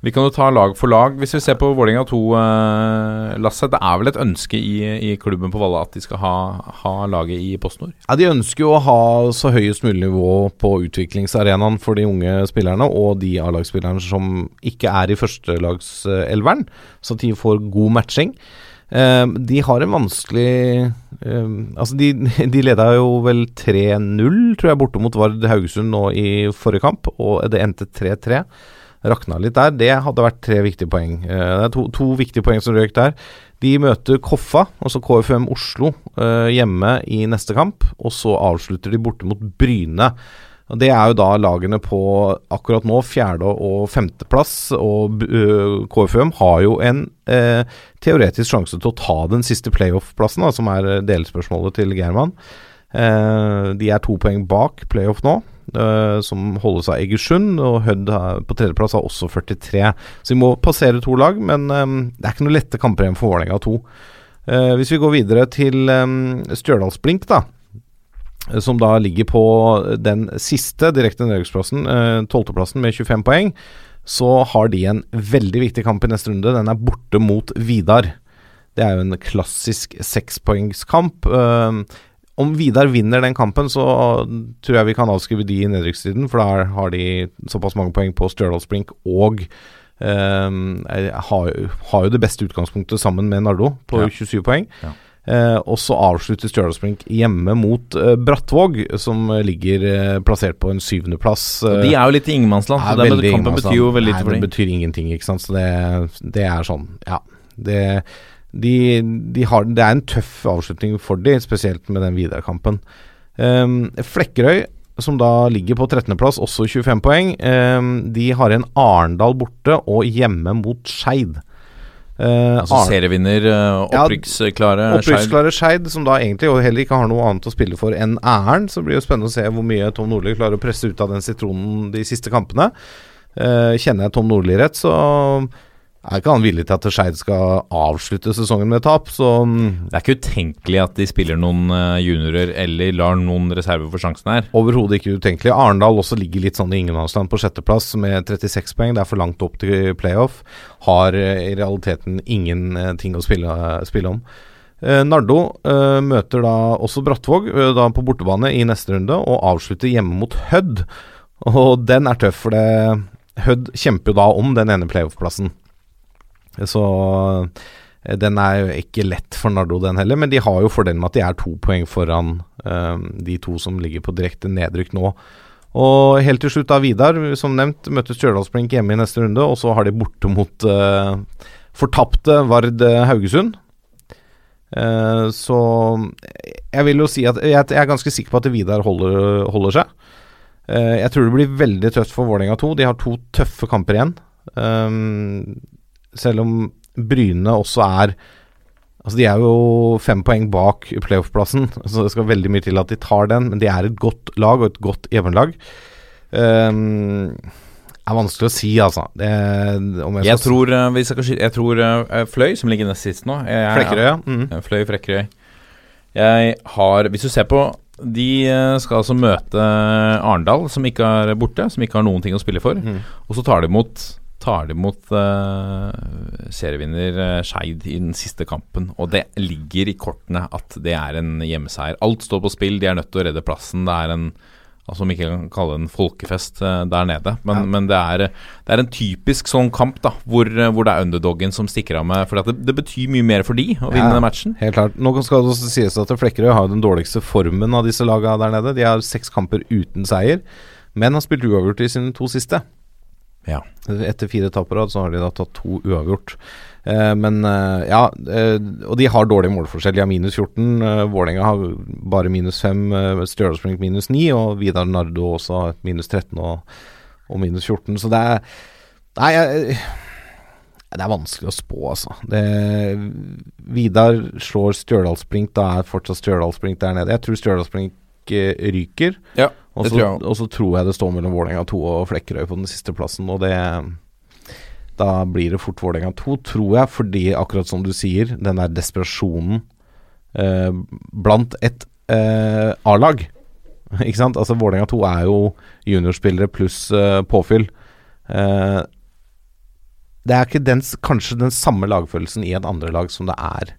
Vi kan jo ta lag for lag. Hvis vi ser på Vålerenga 2, eh, Lasse. Det er vel et ønske i, i klubben på Valle at de skal ha, ha laget i PostNord? Ja, De ønsker jo å ha så høyest mulig nivå på utviklingsarenaen for de unge spillerne og de A-lagsspillerne som ikke er i førstelagselveren, så de får god matching. Eh, de har en vanskelig eh, Altså, de, de leda jo vel 3-0, tror jeg, borte mot Vard Haugesund nå i forrige kamp, og det endte 3-3. Rakna litt der. Det hadde vært tre viktige poeng. Eh, det er to, to viktige poeng som røyk der. De møter Koffa, altså KFUM Oslo, eh, hjemme i neste kamp. Og så avslutter de borte mot Bryne. Og Det er jo da lagene på akkurat nå fjerde- og femteplass. Og uh, KFUM har jo en eh, teoretisk sjanse til å ta den siste playoff-plassen, som er eh, delspørsmålet til German. Eh, de er to poeng bak playoff nå, eh, som holdes av Egersund. Og Hødd på tredjeplass har også 43. Så vi må passere to lag, men eh, det er ikke noe lette kamper igjen for Vålerenga 2. Eh, hvis vi går videre til Stjørdalsblink, da som da ligger på den siste direkte nedrykksplassen, tolvteplassen, med 25 poeng. så har de en veldig viktig kamp i neste runde. Den er borte mot Vidar. Det er jo en klassisk sekspoengskamp. Uh, om Vidar vinner den kampen, så tror jeg vi kan avskrive de i nedrykksstriden, for da har de såpass mange poeng på Stjørdalsblink og um, har, har, jo det beste utgangspunktet sammen med Nardo på Ja. 27 poeng. Ja. Uh, og så avslutter Stjørdalsblink hjemme mot uh, Brattvåg, som ligger uh, plassert på en syvendeplass. Og De er jo litt i ingenmannsland, så kampen betyr jo veldig lite for Det betyr ingenting, ikke sant. Så det, det er sånn, ja. Det, de, de har, det er en tøff avslutning for de, spesielt med den Vidar-kampen. Um, Flekkerøy, som da ligger på 13.-plass, også 25 poeng. Um, de har en Arendal borte og hjemme mot Skeid. Uh, Altså serievinner, uh, opprykksklare ja, Opprykksklare Skeid, som da egentlig heller ikke har noe annet å spille for enn æren. Så blir det jo spennende å se hvor mye Tom Nordli klarer å presse ut av den sitronen de siste kampene. Uh, kjenner jeg Tom Nordli rett, så er ikke han villig til at Skeid skal avslutte sesongen med tap. Så mm, Det er ikke utenkelig at de spiller noen eh, juniorer eller lar noen reserver få sjansen her. overhodet ikke utenkelig. Arendal også ligger litt sånn i ingenmannsland på sjetteplass med 36 poeng. Det er for langt opp til playoff. Har eh, i realiteten ingenting å spille, spille om. Eh, Nardo uh, møter da også Brattvåg uh, da på bortebane i neste runde, og avslutter hjemme mot Hødd. Og den er tøff, for det Hødd kjemper jo da om den ene playoff-plassen. Så eh, den er jo ikke lett for Nardo, den heller. Men de har jo fordelen med at de er to poeng foran eh, de to som ligger på direkte nedrykk nå. Og helt til slutt da Vidar, som nevnt, møter Stjørdalsblink hjemme i neste runde. Og så har de borte mot eh, fortapte Vard Haugesund. Så jeg vil jo si at jeg, er ganske sikker på at Vidar holder, holder seg. Jeg tror det blir veldig tøft for Vålerenga 2. De har to tøffe kamper igjen. Um, selv om Bryne også er Altså De er jo fem poeng bak playoff-plassen, (laughs) så det skal veldig mye til at de tar den. Men de er et godt lag og et godt jevnlag. Um, det er vanskelig å si, altså. Det, om jeg, Jeg tror, eh, hvis jeg, kan jeg tror eh, Fløy, som ligger nest sist nå jeg, Flekkerøy, ja. Mm. Fløy Flekkerøy. Jeg har Hvis du ser på De eh, skal altså møte Arendal, som ikke er borte, som ikke har noen ting å spille for. Mm. Og så tar de mot Tar de mot uh, serievinner uh, Skeid i den siste kampen. Og det ligger i kortene at det er en hjemmeseier. Alt står på spill, de er nødt til å redde plassen. Det er en Altså Om ikke kan kalle det en folkefest uh, der nede. Men, Ja. men det, er, det er en typisk sånn kamp da hvor, eh, hvor det er underdoggen som stikker av med. For det, det betyr mye mer for de å vinne Ja. den matchen. Helt klart. Nå skal det også sies at Flekkerøy har den dårligste formen av disse lagene der nede. De har seks kamper uten seier, men har spilt uavgjort i sine to siste. Ja. Etter fire tap på rad så har de da tatt to uavgjort. Eh, men eh, ja, eh, og de har dårlig målforskjell. De har minus 14. Eh, Vålerenga har bare minus 5. Eh, Stjørdalsblink minus 9. Og Vidar Nardo også minus 13 og, og minus 14. Så det er Nei, jeg, det er vanskelig å spå, altså. Det, Vidar slår Stjørdalsblink, da er fortsatt Stjørdalsblink der nede. Jeg tror Stjørdalsblink eh, ryker. Ja, Og så, og så tror jeg det står mellom Vålerenga 2 og Flekkerøy på den siste plassen, og det Da blir det fort Vålerenga 2, tror jeg, fordi akkurat som du sier, den der desperasjonen eh, blant et eh, A-lag (laughs) Ikke sant? Altså Vålerenga 2 er jo juniorspillere pluss eh, påfyll. Eh, det er ikke den, kanskje den samme lagfølelsen i et andre lag som det er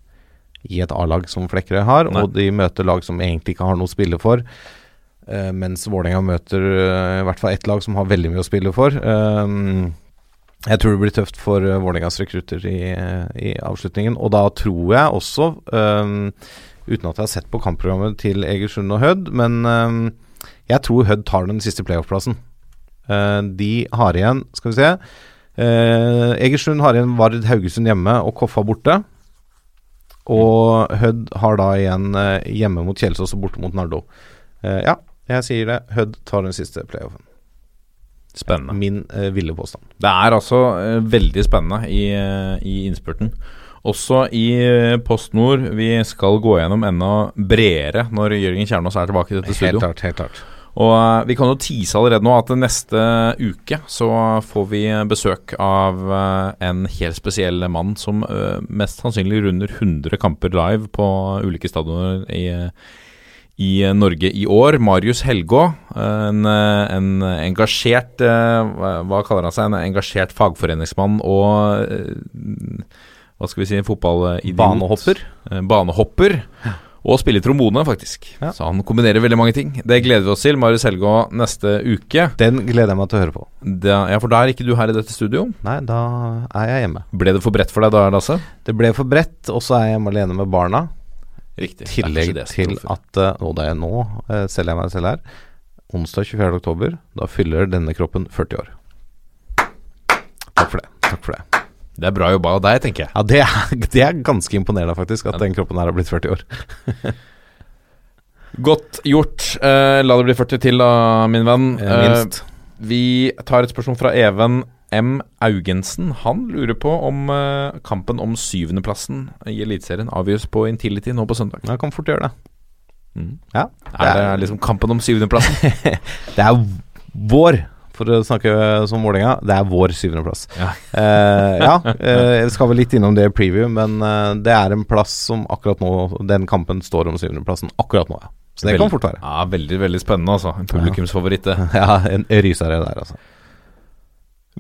i et A-lag som Flekkerøy har, Nei. og de møter lag som egentlig ikke har noe å spille for. Uh, mens Vålerenga møter uh, i hvert fall ett lag som har veldig mye å spille for. Eh, jeg tror det blir tøft for uh, Vålerengas rekrutter i, i avslutningen. Og da tror jeg også, uten at jeg har sett på kampprogrammet til Egersund og Hødd, men jeg tror Hødd tar den siste playoff-plassen. De har igjen, skal vi se Egersund har igjen Vard Haugesund hjemme og Koffa borte. Og Hødd har da igjen eh, hjemme mot Kjelsås og borte mot Nardo. Eh, ja, jeg sier det. Hødd tar den siste playoffen. Spennende. Min eh, ville påstand. Det er altså eh, veldig spennende i, eh, i innspurten. Også i eh, Post Nord. Vi skal gå gjennom enda bredere når Jørgen Kjernås er tilbake i dette Helt klart. helt klart Og eh, vi kan jo tease allerede nå at neste uke så får vi besøk av eh, en helt spesiell mann som eh, mest sannsynlig runder 100 kamper live på ulike stadioner i, i Norge i år. Marius Helgå, en, en engasjert hva, kaller han seg? En engasjert fagforeningsmann og hva skal vi si, fotballidiot. Banehopper. Eh, Banehopper. Og spiller trombone, faktisk. Ja. Så han kombinerer veldig mange ting. Det gleder vi oss til. Marius Helgå neste uke. Den gleder jeg meg til å høre på. Da, ja, For da er ikke du her i dette studio. Nei, da er jeg hjemme. Ble det for bredt for deg da, Lasse? Det ble for bredt, og så er jeg hjemme alene med barna. Riktig. Tillegg Det det til at eh, Og det er nå, eh, selger jeg meg selv her. Onsdag 24. oktober, da fyller denne kroppen 40 år. Takk for det. Takk for det. Det er bra jobba av deg, tenker jeg. Ja, det er, (laughs) det er ganske imponerende, faktisk, at den kroppen her har blitt 40 år. (laughs) Godt gjort. Eh, la det bli 40 til, da, min venn. Minst. Eh, vi tar et spørsmål fra Even M. Augensen. Han lurer på om eh, kampen om syvendeplassen i Eliteserien avgjøres på Intility nå på søndag. Ja, kan fort gjøre det. Mm. Ja. Er det liksom kampen om syvendeplassen? (laughs) Det er vår, for å snakke som Vålerenga, det er vår syvendeplass. Ja. uh, ja, (laughs) uh, skal vel litt innom det i preview, men uh, det er en plass som akkurat nå Den kampen står om syvendeplassen akkurat nå, ja. Så det kan fort være. Ja, Veldig veldig spennende, altså. En publikumsfavoritt, det. (laughs) Ja, en rysere der, altså.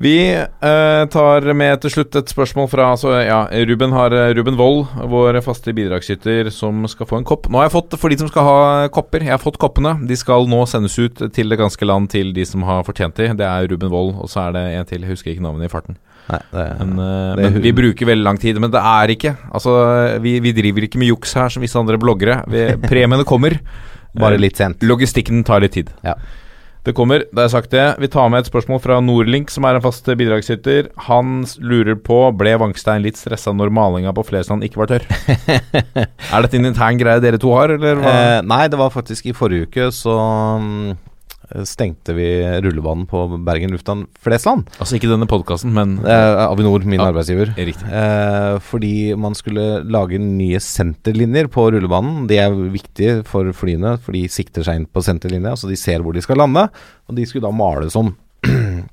Vi eh, tar med til slutt et spørsmål fra altså, ja, Ruben, har, Ruben Wold, vår faste bidragsyter, som skal få en kopp. Nå har jeg fått, For de som skal ha kopper, jeg har fått koppene. De skal nå sendes ut til det ganske land til de som har fortjent de. Det er Ruben Wold, og så er det en til. Jeg husker ikke navnet i farten. Nei, det, Men, eh, er men vi bruker veldig lang tid. Men det er ikke Altså, vi, vi driver ikke med juks her som visse andre bloggere. Vi, premiene kommer. bare Eh, litt sent. Logistikken tar litt tid. Ja. Det kommer, da har jeg sagt det. Vi tar med et spørsmål fra Nordlink, som er en fast bidragsyter. Han lurer på Ble Vangstein litt stressa når malinga på Flesland ikke var tørr? (laughs) er dette en intern greie dere to har, eller hva? Eh, nei, det var faktisk i forrige uke så mm, stengte vi rullebanen på Bergen lufthavn Flesland. altså ikke denne podkasten, men Eh, Avinor, min Ja. arbeidsgiver. Eh, fordi man skulle lage nye senterlinjer på rullebanen. Det er viktig for flyene, for de sikter seg inn på senterlinja, så de ser hvor de skal lande. Og de skulle da males om. (clears throat)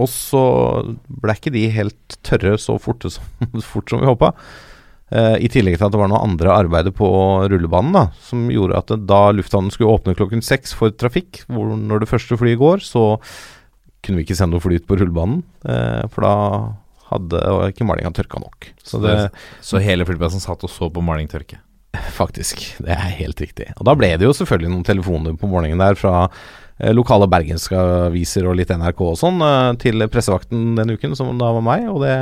og så ble ikke de helt tørre så fort som, (laughs) fort som vi håpa. Eh, I tillegg til at det var noe andre arbeider på rullebanen da, som gjorde at det, da lufthavnen skulle åpne klokken seks for trafikk, hvor når det første flyet går, så kunne vi ikke sende noe fly ut på rullebanen. Eh, for da hadde ikke malinga tørka nok. Så det Så hele flyplassen satt og så på maling tørke. (laughs) Faktisk, det er helt riktig. Og da ble det jo selvfølgelig noen telefoner på morgenen der fra eh, lokale bergenske aviser og litt NRK og sånn eh, til pressevakten den uken, som da var meg. Og det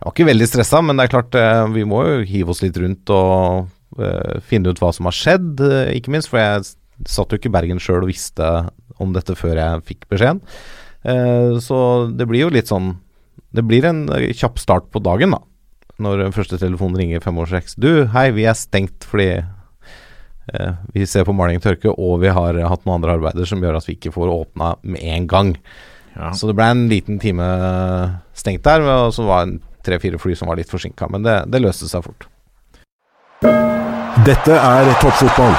Jeg var ikke veldig stressa, men det er klart eh, vi må jo hive oss litt rundt og eh, finne ut hva som har skjedd, eh, ikke minst. For jeg satt jo ikke i Bergen sjøl og visste om dette før jeg fikk beskjeden. Eh, så det blir jo litt sånn Det blir en kjapp start på dagen, da når første telefon ringer fem år seks. Du, hei, vi er stengt fordi eh, vi ser på maling tørke, og vi har hatt noen andre arbeider som gjør at vi ikke får åpna med en gang. Ja. Så det ble en liten time stengt der, og så var det tre-fire fly som var litt forsinka. Men det, det løste seg fort. Dette er toppfotball.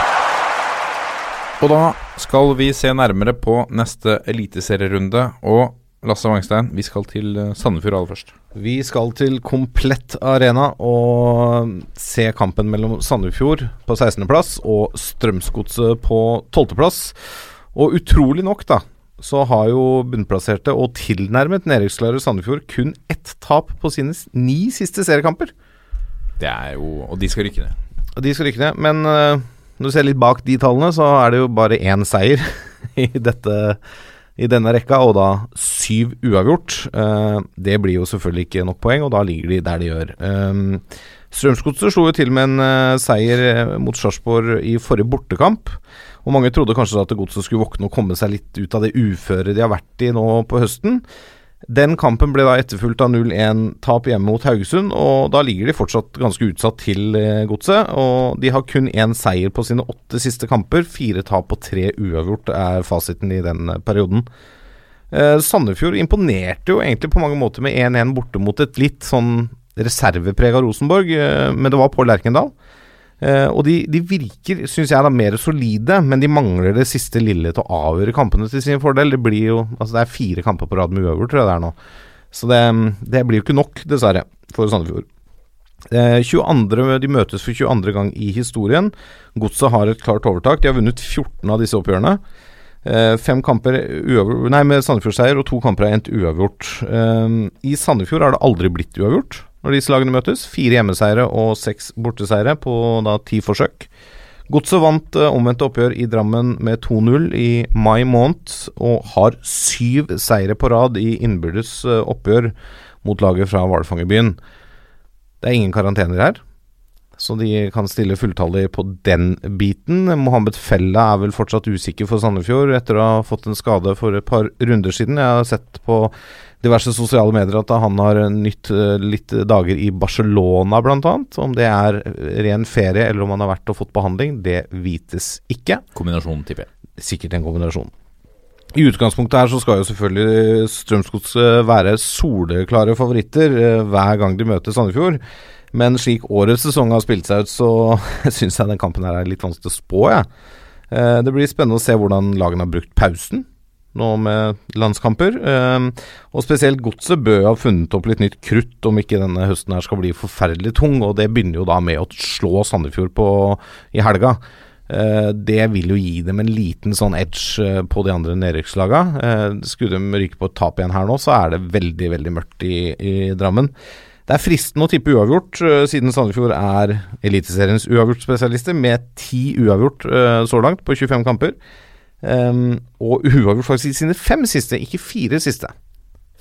Og da skal vi se nærmere på neste eliteserierunde. Og Lasse Wangstein, vi skal til eh, Sandefjord aller først. Vi skal til Komplett Arena og se kampen mellom Sandefjord på 16.-plass og Strømsgodset på 12.-plass. Og utrolig nok, da, så har jo bunnplasserte og tilnærmet nedrykksklare Sandefjord kun ett tap på sine ni siste seriekamper. Det er jo Og de skal rykke ned. Og de skal rykke ned, men uh, når du ser litt bak de tallene, så er det jo bare én seier (laughs) i, dette, i denne rekka, og da syv uavgjort. Uh, det blir jo selvfølgelig ikke nok poeng, og da ligger de der de gjør. Um, Strømsgodset slo jo til med en uh, seier mot Sarpsborg i forrige bortekamp. Og mange trodde kanskje at Godset skulle våkne og komme seg litt ut av det uføret de har vært i nå på høsten. Den kampen ble da etterfulgt av 0-1-tap hjemme mot Haugesund, og da ligger de fortsatt ganske utsatt til eh, Godset. Og de har kun én seier på sine åtte siste kamper. Fire tap og tre uavgjort er fasiten i den eh, perioden. Eh, Sandefjord imponerte jo egentlig på mange måter med 1-1 borte mot et litt sånn reserveprega Rosenborg, eh, men det var på Lerkendal. Eh, og de, de virker, syns jeg, da mer solide, men de mangler det siste lille til å avgjøre kampene til sin fordel. Det blir jo Altså, det er fire kamper på rad med uavgjort, tror jeg det er nå. Så det, det blir jo ikke nok, dessverre, for Sandefjord. Eh, 22, de møtes for 22. gang i historien. Godset har et klart overtak. De har vunnet 14 av disse oppgjørene. Eh, fem kamper nei, med Sandefjord-seier, og to kamper har endt uavgjort. Eh, I Sandefjord har det aldri blitt uavgjort når disse lagene møtes. Fire hjemmeseiere og seks borteseiere på da ti forsøk. Godset vant eh, omvendte oppgjør i Drammen med 2-0 i mai måned, og har syv seire på rad i innbyrdes eh, oppgjør mot laget fra hvalfangerbyen. Det er ingen karantener her, så de kan stille fulltallig på den biten. Mohammed Fella er vel fortsatt usikker for Sandefjord etter å ha fått en skade for et par runder siden. Jeg har sett på diverse sosiale medier at han har nytt eh, litt dager i Barcelona bl.a. Om det er ren ferie eller om han har vært og fått behandling, det vites ikke. Kombinasjonen, tipper jeg. Sikkert en kombinasjon. I utgangspunktet her så skal jo selvfølgelig Strømsgods være soleklare favoritter eh, hver gang de møter Sandefjord. Men slik årets sesong har spilt seg ut, så (laughs) syns jeg den kampen her er litt vanskelig å spå, jeg. Eh, det blir spennende å se hvordan lagene har brukt pausen nå med landskamper. Eh, og spesielt Godset bør ha funnet opp litt nytt krutt om ikke denne høsten her skal bli forferdelig tung, og det begynner jo da med å slå Sandefjord på, i helga. Eh, det vil jo gi dem en liten sånn edge eh, på de andre nedrykkslaga. Eh, skulle de ryke på et tap igjen her nå, så er det veldig, veldig mørkt i, i Drammen. Det er fristende å tippe uavgjort, siden Sandefjord er Eliteseriens uavgjortspesialister, med ti uavgjort så langt på 25 kamper. Ehm, og uavgjort faktisk i sine fem siste, ikke fire siste.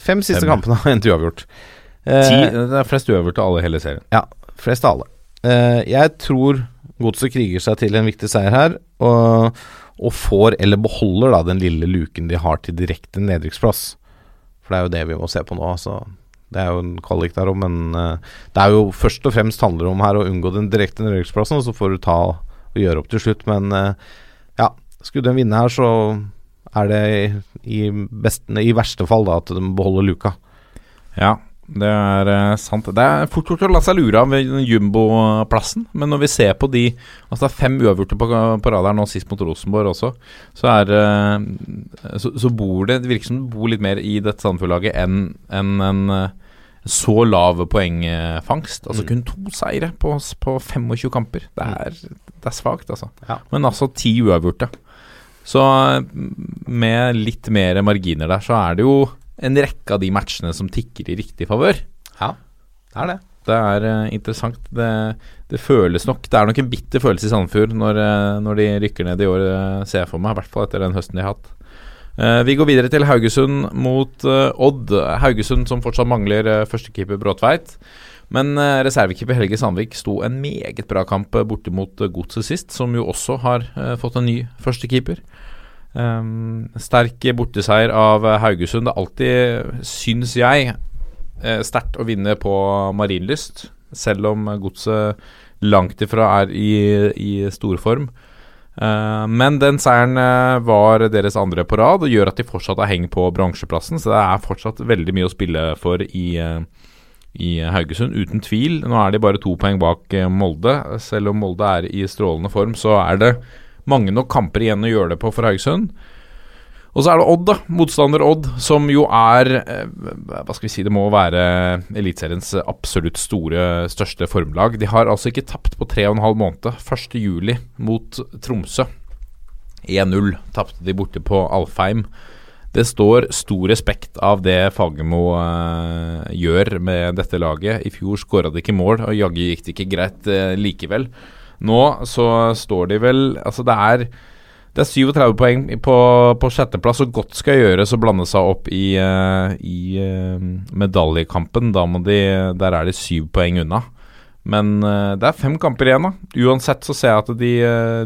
Fem siste Fem. kampene har endt uavgjort. Ti, Eh, det er flest uavgjort av alle i hele serien. ja, flest av alle. Uh, jeg tror Godset kriger seg til en viktig seier her, og, og får, eller beholder, da den lille luken de har til direkte nedrykksplass. For det er jo det vi må se på nå. Altså. Det er jo en kvalik der òg, men eh, det er jo først og fremst handler om her å unngå den direkte nedrykksplassen, og så får du ta og gjøre opp til slutt. Men ja, skulle de vinne her, så er det i, beste, i verste fall da at de beholder luka. Ja, det er eh, sant. Det er fort gjort å la seg lure av jumboplassen, men når vi ser på de Altså det er fem uavgjorte på, på rad her nå, sist mot Rosenborg også, så er eh, så, så bor det Det virker som det bor litt mer i dette Sandefjord-laget enn en, en eh, så lav poengfangst. Altså kun to seire på, på 25 kamper. Det er, det er svakt, altså. Ja. Men altså ti uavgjorte. Så eh, med litt mer marginer der, så er det jo en rekke av de matchene som tikker i riktig favør. Ja, det er det. Det er eh, interessant. Det, det føles nok Det er nok en bitter følelse i Sandefjord når, eh, når de rykker ned i år, eh, ser jeg for meg. I hvert fall etter den høsten de har hatt. Vi går videre til Haugesund mot Odd. Haugesund som fortsatt mangler førstekeeper Bråtveit. Men reservekeeper Helge Sandvik sto en meget bra kamp borte mot Godset sist, som jo også har fått en ny førstekeeper. Um, sterk borteseier av Haugesund. Det er alltid, syns jeg, eh, sterkt å vinne på Marienlyst, selv om godset langt ifra er i, i storform. Uh, men den seieren eh, var deres andre på rad og gjør at de fortsatt har heng på bransjeplassen. så det er fortsatt veldig mye å spille for i, i Haugesund, uten tvil. Nå er de bare to poeng bak Molde. Selv om Molde er i strålende form, så er det mange nok kamper igjen å gjøre det på for Haugesund. Og så er det Odd, da. Motstander Odd, som jo er eh, Hva skal vi si, det må være Eliteseriens absolutt store, største formlag. De har altså ikke tapt på tre og en halv måned. 1.7 mot Tromsø. 1-0 tapte de borte på Alfheim. Det står stor respekt av det Fagermo uh, gjør med dette laget. I fjor skåra de ikke mål, og jaggu gikk det ikke greit uh, likevel. Nå så står de vel Altså, det er det er 37 poeng på, på sjetteplass, og godt skal gjøres å blande seg opp i, uh, i uh, medaljekampen. Da må de, der er de syv poeng unna. Men uh, det er fem kamper igjen, da. Uansett så ser jeg at de,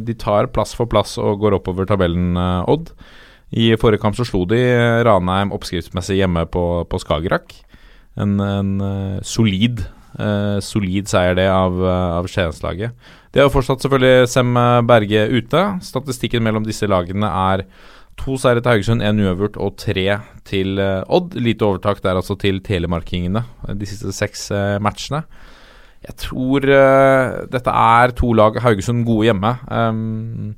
de tar plass for plass og går oppover tabellen, Odd. I forrige kamp så slo de Ranheim oppskriftsmessig hjemme på, på Skagerrak. En, en solid, eh, solid seier det av, uh, av Skienslaget. Det er jo fortsatt selvfølgelig Sem Berge ute. Statistikken mellom disse lagene er to seire til Haugesund, én uavgjort og tre til eh, Odd. Lite overtak der altså til telemarkingene de siste seks eh, matchene. Jeg tror eh, dette er to lag Haugesund gode hjemme. Um,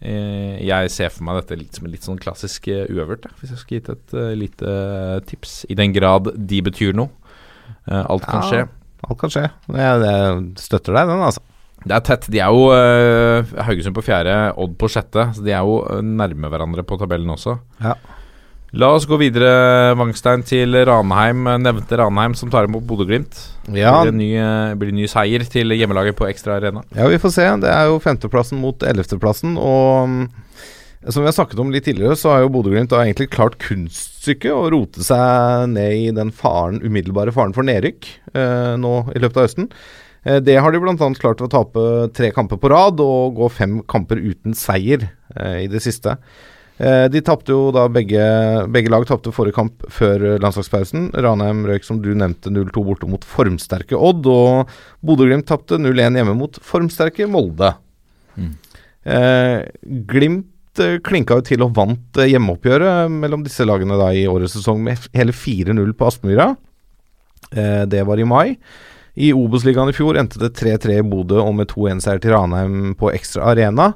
eh, jeg ser for meg dette litt som en litt sånn klassisk uøvert, hvis jeg skulle gitt et eh, lite tips. I den grad de betyr noe. Eh, alt kan Ja. skje. Alt kan skje. Jeg, jeg støtter deg, den, altså. Det er tett. De er jo uh, Haugesund på fjerde, Odd på sjette. Så de er jo eh, nærme hverandre på tabellen også. Ja. La oss gå videre, Wangstein, til Ranheim. Nevnte Ranheim som tar imot Bodø-Glimt. Ja, Blir det ny, eh, blir ny seier til hjemmelaget på Ekstra Arena? Ja, vi får se. Det er jo femteplassen mot ellevteplassen. Og mm, som vi har snakket om litt tidligere, så har jo Bodø-Glimt egentlig klart kunststykket å rote seg ned i den faren, umiddelbare faren for nedrykk eh, nå i løpet av høsten. Eh, det har de bl.a. klart ved å tape tre kamper på rad og gå fem kamper uten seier eh, i det siste. Eh, de tapte jo da begge, begge lag tapte forrige kamp før landslagspausen. Ranheim røyk som du nevnte 0-2 borte mot formsterke Odd, og Bodø-Glimt tapte 0-1 hjemme mot formsterke Molde. Eh, Glimt klinka jo til og vant eh, hjemmeoppgjøret mellom disse lagene da i årets sesong med hele 4-0 på Aspmyra. Eh, det var i mai. I Obos-ligaen i fjor endte det 3-3 i Bodø og med 2-1-seier til Ranheim på Ekstra Arena.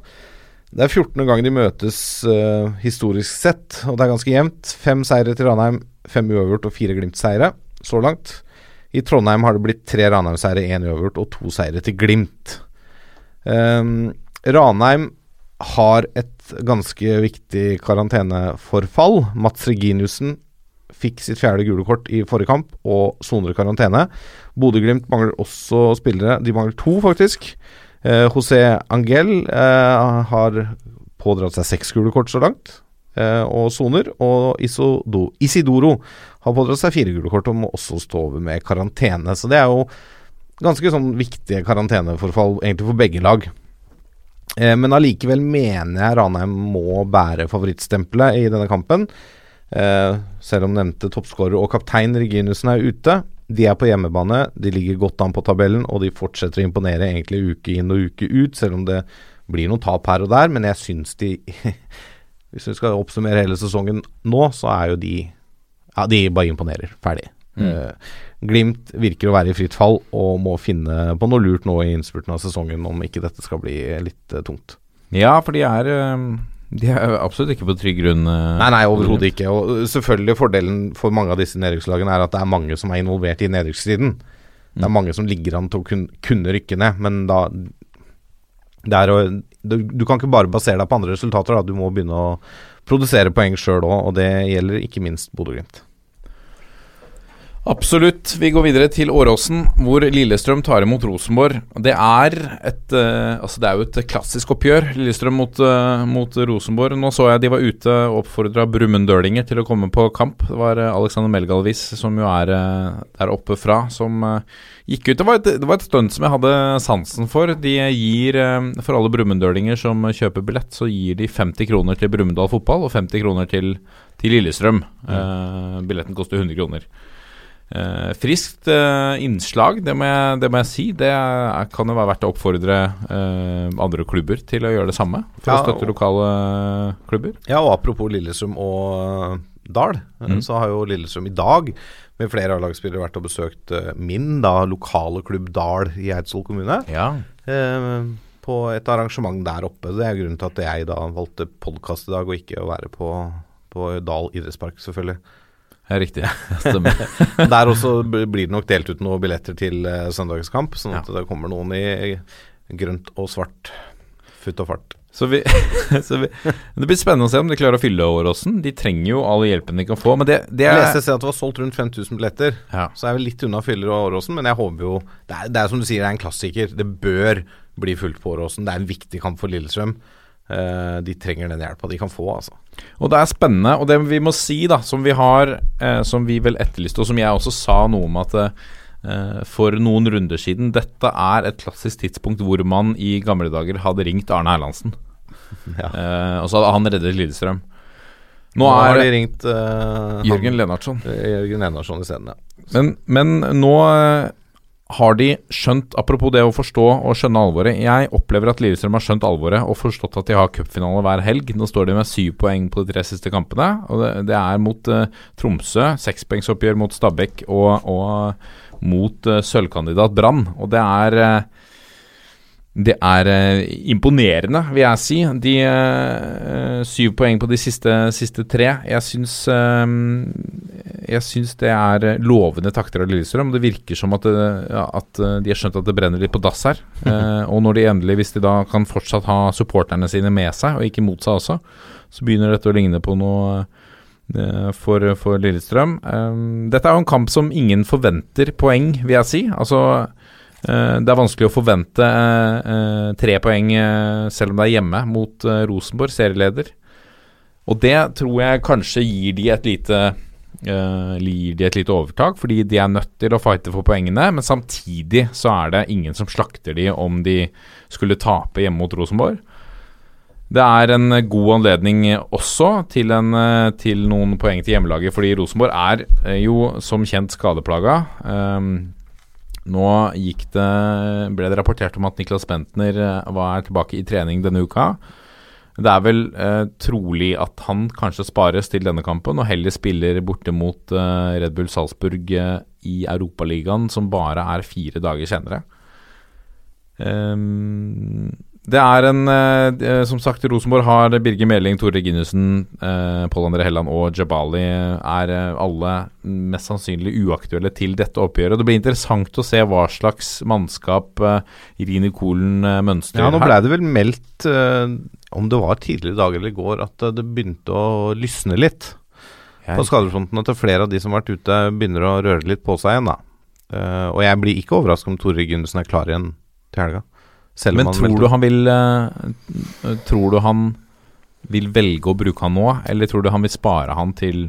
Det er 14. gang de møtes uh, historisk sett, og det er ganske jevnt. Fem seire til Ranheim, fem uavgjort og fire Glimt-seire så langt. I Trondheim har det blitt tre Ranheim-seire, én uavgjort og to seire til Glimt. Um, Ranheim har et ganske viktig karanteneforfall. Mats Reginiussen fikk sitt fjerde gule kort i forrige kamp og soner karantene. Bodø-Glimt mangler også spillere. De mangler to, faktisk. Eh, José Angel eh, har pådratt seg seks gule kort så langt, eh, og soner. Og Isodo, Isidoro har pådratt seg fire gule kort og må også stå over med karantene. Så det er jo ganske sånn viktige karanteneforfall egentlig for begge lag. Eh, men allikevel mener jeg Ranheim må bære favorittstempelet i denne kampen. Eh, selv om nevnte toppskårer og kaptein Reginussen er ute. De er på hjemmebane, de ligger godt an på tabellen, og de fortsetter å imponere egentlig uke inn og uke ut, selv om det blir noen tap her og der. Men jeg syns de (laughs) Hvis vi skal oppsummere hele sesongen nå, så er jo de Ja, de bare imponerer. Ferdig. Eh, Glimt virker å være i fritt fall og må finne på noe lurt nå i innspurten av sesongen om ikke dette skal bli litt eh, tungt. Ja, for de er eh, De er absolutt ikke på trygg grunn. Nei, nei, overhodet ikke. Og selvfølgelig fordelen for mange av disse nedrykkslagene er at det er mange som er involvert i nedrykksstriden. Det er mange som ligger an til å kun, kunne rykke ned, men da det er å, du, du kan ikke bare basere deg på andre resultater, da. Du må begynne å produsere poeng sjøl òg, og det gjelder ikke minst Bodø-Glimt. Absolutt. Vi går videre til Åråsen, hvor Lillestrøm tar imot Rosenborg. Det er et eh, Altså, det er jo et klassisk oppgjør, Lillestrøm mot, eh, mot Rosenborg. Nå så jeg de var ute og oppfordra brumunddølinger til å komme på kamp. Det var uh, Alexander Melgalvis, som jo er eh, der oppe fra, som eh, gikk ut. Det var et, det var et stunt som jeg hadde sansen for. De gir, eh, for alle brumunddølinger som kjøper billett, så gir de 50 kroner til Brumunddal fotball og 50 kroner til, til Lillestrøm. Eh, billetten koster 100 kroner. Eh, friskt eh, innslag, det må, jeg, det må jeg si. Det er, kan jo være verdt å oppfordre eh, andre klubber til å gjøre det samme. For Ja, å støtte og- lokale klubber. Ja, og apropos Lillestrøm og Dahl, Dal, uh, Mm. så har jo Lillestrøm i dag med flere A-lagsspillere vært og besøkt uh, min da lokale klubb Dal i Eidsvoll kommune. Ja. eh, på et arrangement der oppe. Det er grunnen til at jeg da valgte podkast i dag, og ikke å være på, på Dal idrettspark, selvfølgelig. Ja, riktig. (laughs) Stemmer. (laughs) Der også blir det nok delt ut noen billetter til uh, søndagskamp, sånn at det kommer noen i grønt og svart. Futt og fart. Så, vi, (laughs) så vi, Det blir spennende å se om de klarer å fylle Åråsen. De trenger jo all hjelpen de kan få. Men det, det Jeg er leste at det var solgt rundt 5000 billetter. ja. Så er vi litt unna Fyller Åråsen, men jeg håper jo det er, det er som du sier, det er en klassiker. Det bør bli fullt på Åråsen. Det er en viktig kamp for Lillestrøm. Eh, de trenger den hjelpa de kan få, altså. Og det er spennende. Og det vi må si, da, som vi har eh, Som vi vel etterlyste, og som jeg også sa noe om at eh, for noen runder siden Dette er et klassisk tidspunkt hvor man i gamle dager hadde ringt Arne Erlandsen. (laughs) Ja. Eh, og så hadde han reddet Lillestrøm. Nå Nå har de ringt eh, Jørgen Lennartson. Jørgen Lennartson isteden, ja. Men, men nå har de skjønt, apropos det å forstå og skjønne alvoret Jeg opplever at Lillestrøm har skjønt alvoret og forstått at de har cupfinale hver helg. Nå står de med syv poeng på de tre siste kampene. Og det, det er mot uh, Tromsø, sekspoengsoppgjør mot Stabæk og, og mot uh, sølvkandidat Brann. Og det er eh, det er uh, imponerende, vil jeg si. De uh, syv poeng på de siste, siste tre. Jeg syns uh, jeg syns det er lovende takter av Lillestrøm. Det virker som at, det, at de har skjønt at det brenner litt på dass her. (laughs) Og når de endelig, hvis de da kan fortsatt ha supporterne sine med seg, og ikke mot seg også, så begynner dette å ligne på noe for, for Lillestrøm. Dette er jo en kamp som ingen forventer poeng, vil jeg si. Altså det er vanskelig å forvente eh, eh, tre poeng eh, selv om det er hjemme mot eh, Rosenborg, serieleder. Og det tror jeg kanskje gir de et lite eh, gir de et lite overtak, fordi de er nødt til å fighte for poengene. Men samtidig så er det ingen som slakter de om de skulle tape hjemme mot Rosenborg. Det er en god anledning også til, en, eh, til noen poeng til hjemmelaget, fordi Rosenborg er eh, jo som kjent skadeplaga. Um, nå det, ble det rapportert om at Niklas Bentner eh, var tilbake i trening denne uka. Det er vel eh, trolig at han kanskje spares til denne kampen, og heller spiller borte mot eh, Red Bull Salzburg eh, i Europaligaen, som bare er fire dager senere. Ehm, det er en eh, eh, Som sagt, Rosenborg har Birger Meling, Tore Reginussen, eh, Pål André Helland og Jabali er eh, alle mest sannsynlig uaktuelle til dette oppgjøret. Det blir interessant å se hva slags mannskap eh, Rini Kolen eh, mønstrer Ja, nå blei ble det vel meldt, eh, om det var tidligere i dag eller i går, at eh, det begynte å lysne litt på skadefronten. At er flere av de som har vært ute, begynner å røre litt på seg igjen, da. Eh, og jeg blir ikke overrasket om Tore Reginussen er klar igjen til helga. Selv Men tror du han vil eh, Tror du han vil velge å bruke han nå, eller tror du han vil spare han til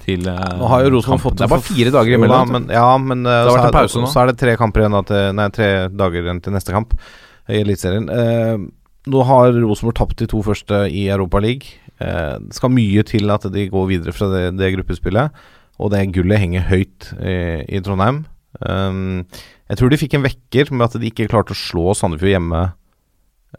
til eh, Nå har jo Rosenborg fått Det er bare fire dager imellom. men, ja, men Det har så, er, pause så er det tre kamper igjen til, Nei, tre dager igjen til neste kamp i Eliteserien. Eh, nå har Rosenborg tapt de to første i Europa Eh, det skal mye til at de går videre fra det, det gruppespillet, og det gullet henger høyt i, i Trondheim. Um, jeg tror de fikk en vekker med at de ikke klarte å slå Sandefjord hjemme,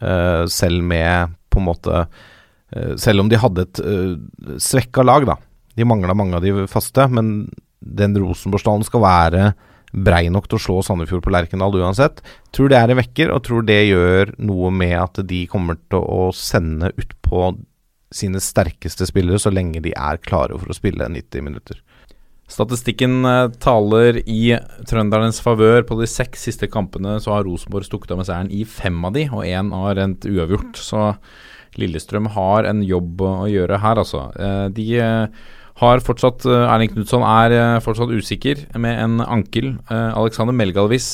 uh, selv med på en måte uh, Selv om de hadde et uh, svekka lag, da. De mangla mange av de faste, men den Rosenborg-stallen skal være brei nok til å slå Sandefjord på Lerkendal uansett. Tror det er en vekker, og tror det gjør noe med at de kommer til å sende utpå sine sterkeste spillere så lenge de er klare for å spille 90 minutter. Statistikken eh, taler i trøndernes favør. På de seks siste kampene så har Rosenborg stukket av med seieren i fem av de, og én har rent uavgjort. Så Lillestrøm har en jobb å gjøre her, altså. Eh, De eh, har fortsatt Erling Knutson er fortsatt usikker med en ankel. Alexander Melgalvis,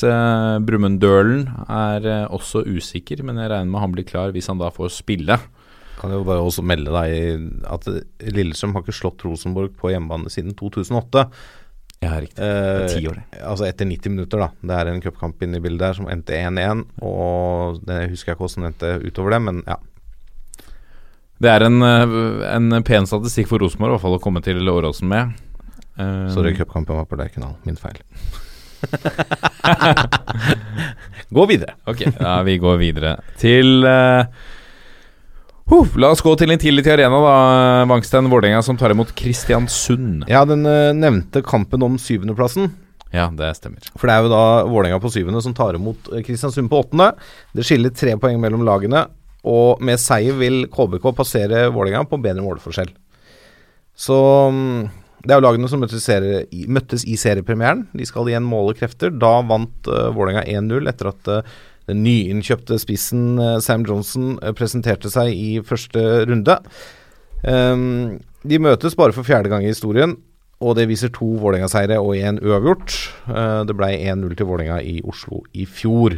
Brumunddølen, er også usikker, men jeg regner med han blir klar hvis han da får spille. Kan jo bare også melde deg at Lillestrøm har ikke slått Rosenborg på hjemmebane siden 2008. Ja, riktig. Eh, ti år, det. altså etter 90 minutter, da. Det er en cupkamp inne i bildet der som endte 1-1. Og det husker jeg ikke hvordan det endte utover det, men ja. Det er en, eh, en pen statistikk for Rosenborg i hvert fall å komme til Åråsen med. Eh, Sorry, cupkampen var på Lerkendal. Min feil. (laughs) Gå videre. Ok, ja, vi går videre til eh, huh, La oss gå til Intility Arena, da. Vangstein Vålerenga som tar imot Kristiansund. Ja, den eh, nevnte kampen om syvendeplassen. Ja, det stemmer. For det er jo da Vålerenga på syvende som tar imot eh, Kristiansund på åttende. Det skiller tre poeng mellom lagene, og med seier vil KBK passere Vålerenga på bedre målforskjell. Så mm, det er jo lagene som møttes i, serie, møttes i seriepremieren. De skal igjen måle krefter. Da vant uh, Vålerenga 1-0 etter at eh, den nyinnkjøpte spissen eh, Sam Johnson eh, presenterte seg i første runde. Um, de møtes bare for fjerde gang i historien, og det viser to Vålerenga-seire og én uavgjort. Uh, det ble 1-0 til Vålerenga i Oslo i fjor.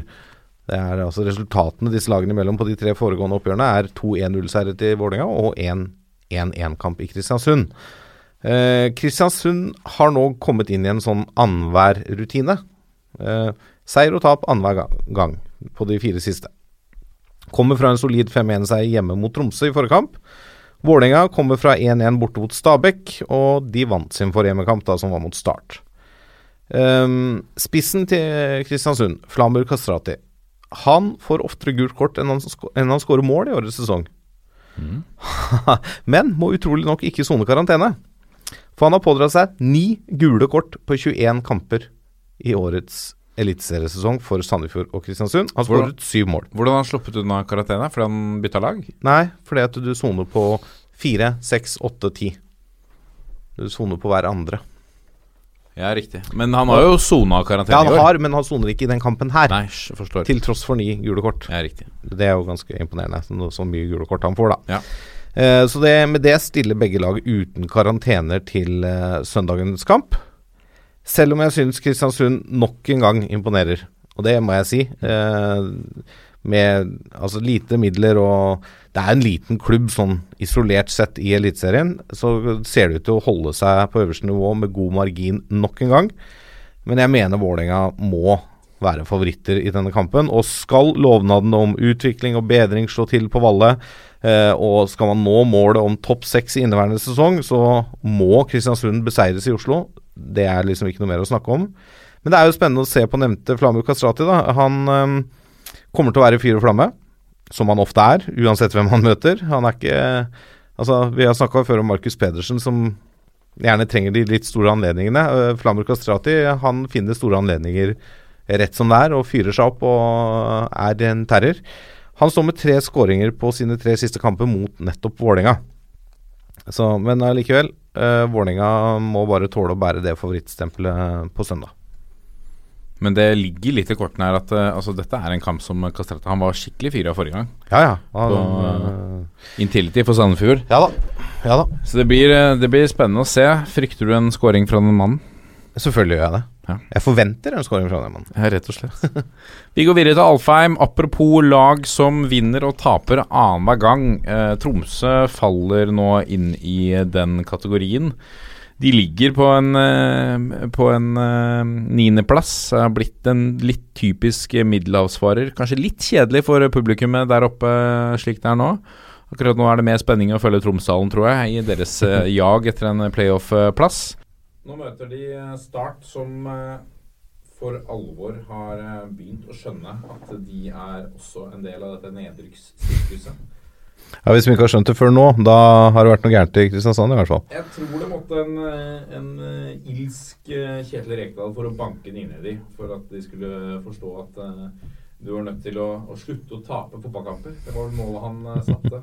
Det er altså Resultatene disse lagene imellom på de tre foregående oppgjørene er to 1-0-seire til Vålerenga og én 1-1-kamp i Kristiansund. Eh, Kristiansund har nå kommet inn i en sånn annenhver rutine. Eh, seier og tap annenhver gang på de fire siste. Kommer fra en solid 5-1-seier hjemme mot Tromsø i forrige kamp. Vålerenga kommer fra 1-1 borte mot Stabæk, og de vant sin forrige hjemmekamp, da, som var mot Start. Um, spissen til Kristiansund, Flamur Kastrati, han får oftere gult kort enn han, enn han skårer mål i årets sesong. (laughs) Men må utrolig nok ikke sone karantene. For han har pådratt seg ni gule kort på 21 kamper i årets eliteseriesesong for Sandefjord og Kristiansund. Han skåret syv mål. Hvordan har han sluppet unna karantene? Fordi han bytta lag? Nei, fordi at du soner på fire, seks, åtte, ti. Du soner på hver andre. Ja, riktig. Men han har jo sona karantene Ja, han i år. har, men han soner ikke i den kampen her. Nei, forstår. Til tross for ni gule kort. Ja, riktig. Det er jo ganske imponerende, så, så mye gule kort han får, da. Ja. Eh, så det, med det stiller begge lag uten karantener til eh, søndagens kamp. Selv om jeg syns Kristiansund nok en gang imponerer, og det må jeg si. Eh, med altså lite midler og Det er en liten klubb sånn isolert sett i Eliteserien. Så ser det ut til å holde seg på øverste nivå med god margin nok en gang. Men jeg mener Vålerenga må være favoritter i denne kampen. Og skal lovnadene om utvikling og bedring slå til på Valle, eh, og skal man nå målet om topp seks i inneværende sesong, så må Kristiansund beseires i Oslo. Det er liksom ikke noe mer å snakke om. Men det er jo spennende å se på nevnte Flamur Kastrati. da. Han eh, kommer til å være fyr og flamme, som han ofte er, uansett hvem han møter. Han er ikke Altså, vi har snakka før om Markus Pedersen, som gjerne trenger de litt store anledningene. Uh, Flamur Kastrati han finner store anledninger rett som det er, og fyrer seg opp og er en terror. Han står med tre skåringer på sine tre siste kamper mot nettopp Vålerenga. Men allikevel, uh, Vålerenga må bare tåle å bære det favorittstempelet på søndag. Men det ligger litt i kortene her at uh, altså, dette er en kamp som Castretta Han var skikkelig fyra forrige gang. Ja, ja. Han, uh, Intility for Sandefjord. ja da. Ja da. Så det blir, eh, det blir spennende å se. Frykter du en scoring fra den mannen? Selvfølgelig gjør jeg det. Ja. Jeg forventer en scoring fra den mannen. Ja, rett og slett. (laughs) Vi går videre til Alfheim. Apropos lag som vinner og taper annenhver gang. Eh, Tromsø faller nå inn i den kategorien. De ligger på en, eh, på en eh, niendeplass. Blitt en litt typisk middelhavsfarer. Kanskje litt kjedelig for publikummet der oppe slik det er nå. Akkurat nå er det mer spenning å følge Tromsdalen, tror jeg, i deres eh, (laughs) jag etter en playoff-plass. Nå møter de eh, Start, som eh, for alvor har eh, begynt å skjønne at de er også en del av dette nedrykkssirkuset. Ja, Hvis vi ikke har skjønt det før nå, da har det vært noe gærent i Kristiansand i hvert fall. Jeg tror det måtte en, en ilsk Kjetil Rekdal for å banke den inn i de, for at de skulle forstå at du var nødt til å, å slutte å tape fotballkamper. Det var vel målet han satte.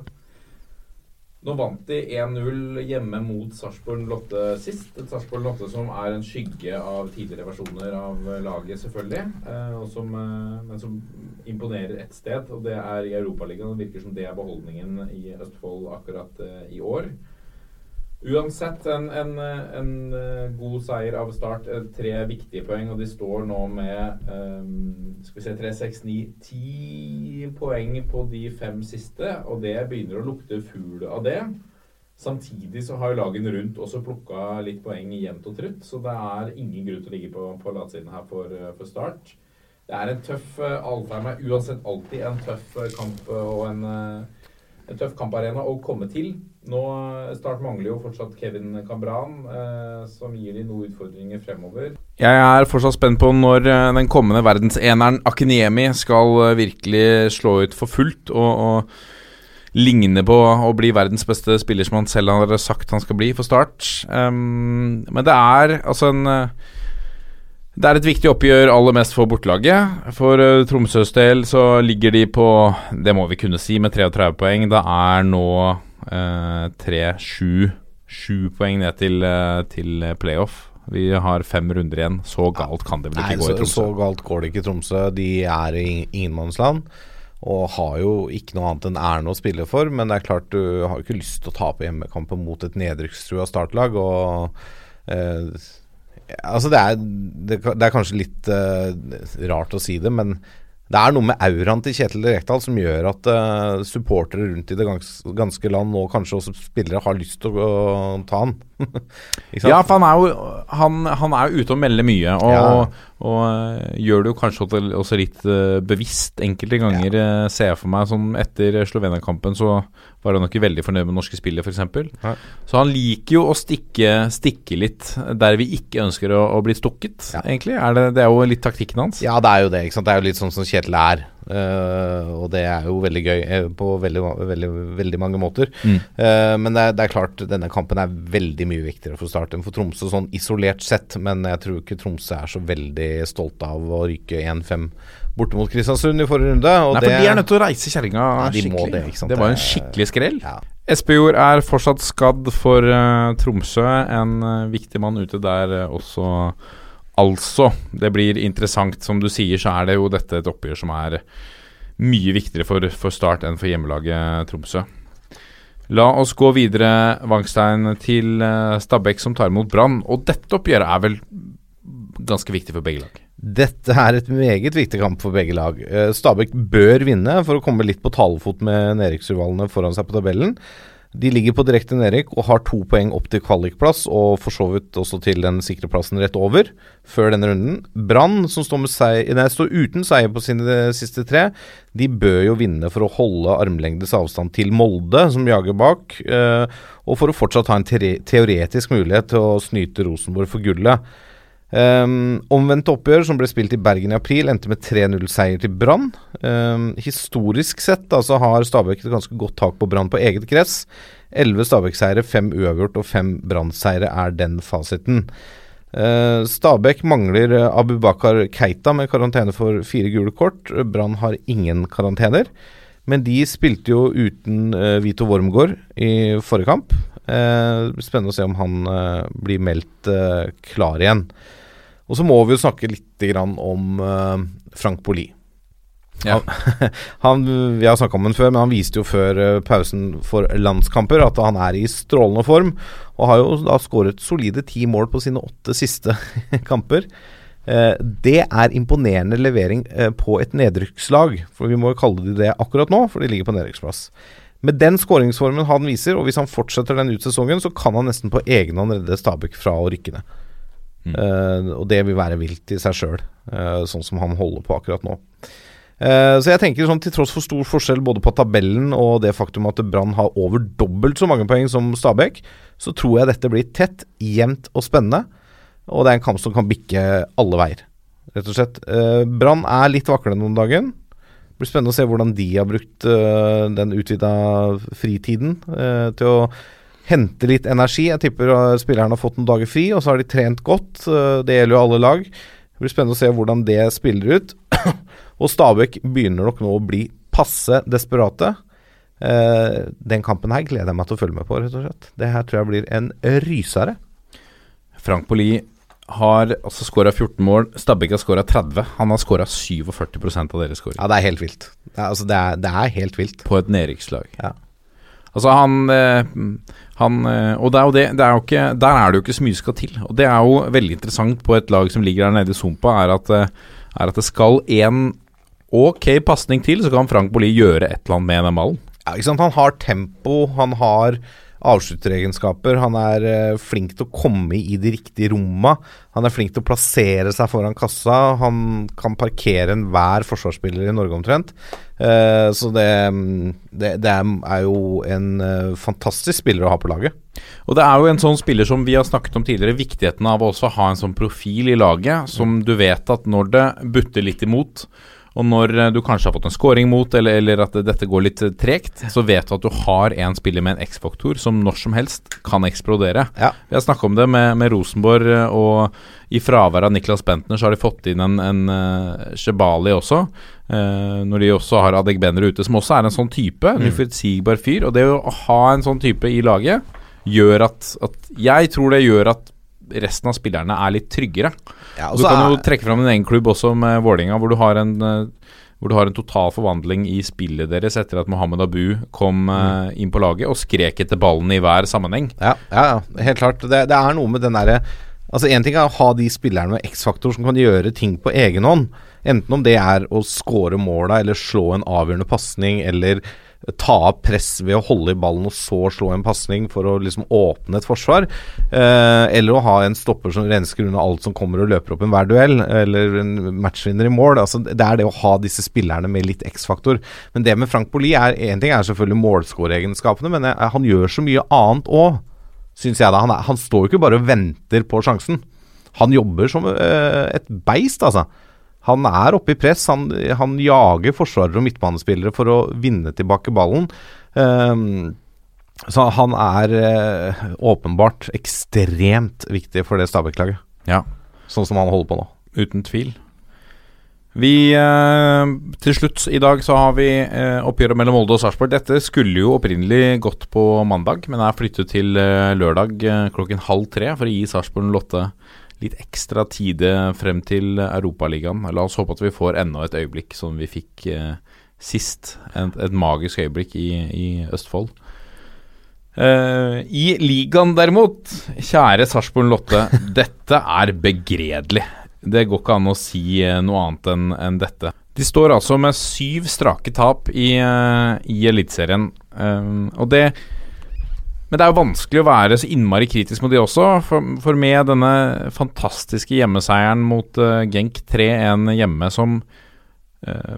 Nå vant de 1-0 hjemme mot Sarpsborg Lotte sist. Et Sarpsborg Lotte som er en skygge av tidligere versjoner av eh, laget, selvfølgelig. Eh, som, eh, men som imponerer ett sted, og det er i Europaligaen. Det virker som det er beholdningen i Østfold akkurat i år. Uansett en, en, en eh, god seier av start. eh, Tre viktige poeng, og de står nå med um, Skal vi se 3, 6, 9 Ti poeng på de fem siste, og det begynner å lukte fugl av det. Samtidig så har lagene rundt også plukka litt poeng jevnt og trutt, så det er ingen grunn til å ligge på, på latsiden her for, eh, for Start. Det er en tøff Alfheim er uansett alltid en tøff kamp og en, en tøff kamparena å komme til. Nå eh, Start mangler jo fortsatt Kevin Cabran, eh, som gir de noen utfordringer fremover. Jeg er fortsatt spent på når eh, den kommende verdenseneren Akiniemi skal eh, virkelig slå ut for fullt og, og ligne på å bli verdens beste spiller som han selv har sagt han skal bli for Start. Um, men det er altså en det er et viktig oppgjør aller mest for bortelaget. For uh, Tromsøs del så ligger de på, det må vi kunne si, med 33 poeng. Det er nå uh, 3-7 7 poeng ned til, eh, til playoff. Vi har fem runder igjen. Så galt kan det vel Nei, ikke gå så, i Tromsø? så galt går det ikke i Tromsø. De er i ingenmannsland og har jo ikke noe annet enn æren å spille for. Men det er klart du har jo ikke lyst til å tape hjemmekampen mot et nedrykkstrua startlag. Og eh, Altså, det er, det, det er kanskje litt eh, rart å si det, men det er noe med auraen til Kjetil Rekdal som gjør at uh, supportere rundt i det ganske land, og kanskje også spillere, har lyst til å, å ta han. (laughs) Ja, for han er jo han, han er ute og melder mye, og, Ja. og og, gjør det jo kanskje også- litt øh, bevisst enkelte ganger, øh, ser jeg for meg. Som etter Slovenia-kampen så var han nok ikke veldig fornøyd med norske spillet, f.eks. Ja. Så han liker jo å stikke, stikke litt der vi ikke ønsker å, å bli stukket, Ja. egentlig. Er det, det er jo litt taktikken hans. Ja, det er jo det. Det er jo litt sånn som Kjetil er. Eh, og det er jo veldig gøy eh, på veldig, veldig, veldig mange måter. Mm. Eh, men det er, det er klart, denne kampen er veldig mye viktigere for Start enn for Tromsø, sånn isolert sett. Men jeg tror ikke Tromsø er så veldig stolte av å ryke 1-5 borte mot Kristiansund i forrige runde. Nei, for det, de er nødt til å reise kjerringa Ja, de skikkelig. det, det var en skikkelig skrell. Ja. Espejord er fortsatt skadd for uh, Tromsø. En uh, viktig mann ute der uh, også. Altså, det blir interessant. Som du sier, så er det jo dette et oppgjør som er mye viktigere for, for Start enn for hjemmelaget Tromsø. La oss gå videre, Wangstein, til eh, Stabæk som tar imot Brann. Og dette oppgjøret er vel ganske viktig for begge lag. Dette er et meget viktig kamp for begge lag. Eh, Stabæk bør vinne for å komme litt på talefot med nedrykksrivalene foran seg på tabellen. De ligger på direkte nedrykk og har to poeng opp til kvalikplass, og for så vidt også til den sikre plassen rett over, før denne runden. Brann, som står, seier, nei, står uten seier på sine siste tre, de bør jo vinne for å holde armlengdes avstand til Molde, som jager bak, eh, og for å fortsatt ha en teoretisk mulighet til å snyte Rosenborg for gullet. Um, omvendt oppgjør som ble spilt i Bergen i april, endte med 3-0-seier til Brann. Um, historisk sett altså, har Stabæk et ganske godt tak på Brann på eget gress. Elleve Stabæk-seire, fem uavgjort og fem Brann-seire er den fasiten. Uh, Stabæk mangler uh, Abubakar Keita med karantene for fire gule kort. Brann har ingen karantener. Men de spilte jo uten uh, Vito Wormgård i forrige kamp. Uh, spennende å se om han uh, blir meldt uh, klar igjen. Og så må vi jo snakke litt grann om Frank Poli. Ja. Han, (laughs) han, vi har snakka om ham før, men han viste jo før pausen for landskamper at han er i strålende form. Og har jo da skåret solide ti mål på sine åtte siste (laughs) kamper. Det er imponerende levering på et nedrykkslag, for vi må jo kalle de det akkurat nå, for de ligger på nedrykksplass. Med den skåringsformen han viser, og hvis han fortsetter den ut sesongen, så kan han nesten på egen hånd redde Stabæk fra å rykke ned. Mm. Uh, og det vil være vilt i seg sjøl, uh, sånn som han holder på akkurat nå. Uh, så jeg tenker sånn til tross for stor forskjell både på tabellen og det faktum at Brann har over dobbelt så mange poeng som Stabæk, så tror jeg dette blir tett, jevnt og spennende. Og det er en kamp som kan bikke alle veier, rett og slett. Brann er litt vaklende om dagen. Det blir spennende å se hvordan de har brukt uh, den utvida fritiden uh, til å hente litt energi. Jeg tipper uh, spillerne har fått noen dager fri, og så har de trent godt. det gjelder jo alle lag. Det blir spennende å se hvordan det spiller ut. (clears throat) og Stabæk begynner nok nå å bli passe desperate. den kampen her gleder jeg meg til å følge med på, rett og slett. Det her tror jeg blir en rysere. Frank Poli har altså skåra 14 mål. Stabæk har skåra 30. Han har skåra 47% av deres skåring. Ja, det er helt vilt. Det er, altså, det er, det er helt vilt. På et nedrykkslag. Ja. Altså, han, han Og det er jo det, det er jo ikke, Der er det jo ikke så mye skal til. Og det er jo veldig interessant på et lag som ligger der nede i sumpa, er at, er at det skal en ok pasning til, så kan Frank Bolli gjøre et eller annet med den ballen. Ja, ikke sant. Han har tempo, han har avslutteregenskaper. Han er uh, flink til å komme i de riktige romma. Han er flink til å plassere seg foran kassa. Han kan parkere enhver forsvarsspiller i Norge omtrent. Uh, så det, det, det, er jo en uh, fantastisk spiller å ha på laget. Og det er jo en sånn spiller som vi har snakket om tidligere, viktigheten av å også ha en sånn profil i laget, som du vet at når det butter litt imot, og når eh, du kanskje har fått en scoring mot, eller, eller, at dette går litt tregt, så vet du at du har en spiller med en X-faktor som når som helst kan eksplodere. Ja. Vi har snakka om det med, med, Rosenborg, eh, og i fravær av Niklas Bentner så har de fått inn en, en Shebali også. Uh, når de også har Adegbener ute, som også er en sånn type. En mm. uforutsigbar fyr. Og det å ha en sånn type i laget gjør at, at Jeg tror det gjør at resten av spillerne er litt tryggere. Ja, du kan jo trekke fram din egen klubb også med Vålinga hvor du har en eh, hvor du har en total forvandling i spillet deres etter at Mohammed Abu kom mm. uh, inn på laget og skrek etter ballen i hver sammenheng. Ja, ja helt klart. Det, det, er noe med den derre Altså Én ting er å ha de spillerne med X-faktor som kan gjøre ting på egen hånd. Enten om det er å score måla eller slå en avgjørende pasning eller ta av press ved å holde i ballen og så slå en pasning for å liksom åpne et forsvar. Eh, eller å ha en stopper som rensker unna alt som kommer og løper opp en hver duell, eller en matchvinner i mål. Altså, det er det å ha disse spillerne med litt X-faktor. Men det med Frank Boli er én ting er selvfølgelig målskåreegenskapene, men jeg, han gjør så mye annet òg, syns jeg da. Han, er, han, står jo ikke bare og venter på sjansen. Han jobber som eh, et beist, altså. Han er oppe i press. Han, han jager forsvarere og midtbanespillere for å vinne tilbake ballen. Um, så han er uh, åpenbart ekstremt viktig for det Stabæk-laget. Ja. Sånn som han holder på nå. Uten tvil. Vi eh, Til slutt i dag så har vi eh, oppgjøret mellom Molde og Sarpsborg. Dette skulle jo opprinnelig gått på mandag, men er flyttet til eh, lørdag eh, klokken halv tre for å gi Sarpsborg 08 litt ekstra tide frem til Europaligaen. La oss håpe at vi får enda et øyeblikk som vi fikk eh, sist. Et, et magisk øyeblikk i, i Østfold. Eh, I ligaen derimot, kjære Sarpsborg Lotte, (laughs) dette er begredelig. Det går ikke an å si eh, noe annet enn en dette. De står altså med syv strake tap i, eh, i Eliteserien. eh, og det Men det er jo vanskelig å være så innmari kritisk mot de også. For, for med denne fantastiske hjemmeseieren mot uh, Genk 3-1 hjemme som uh,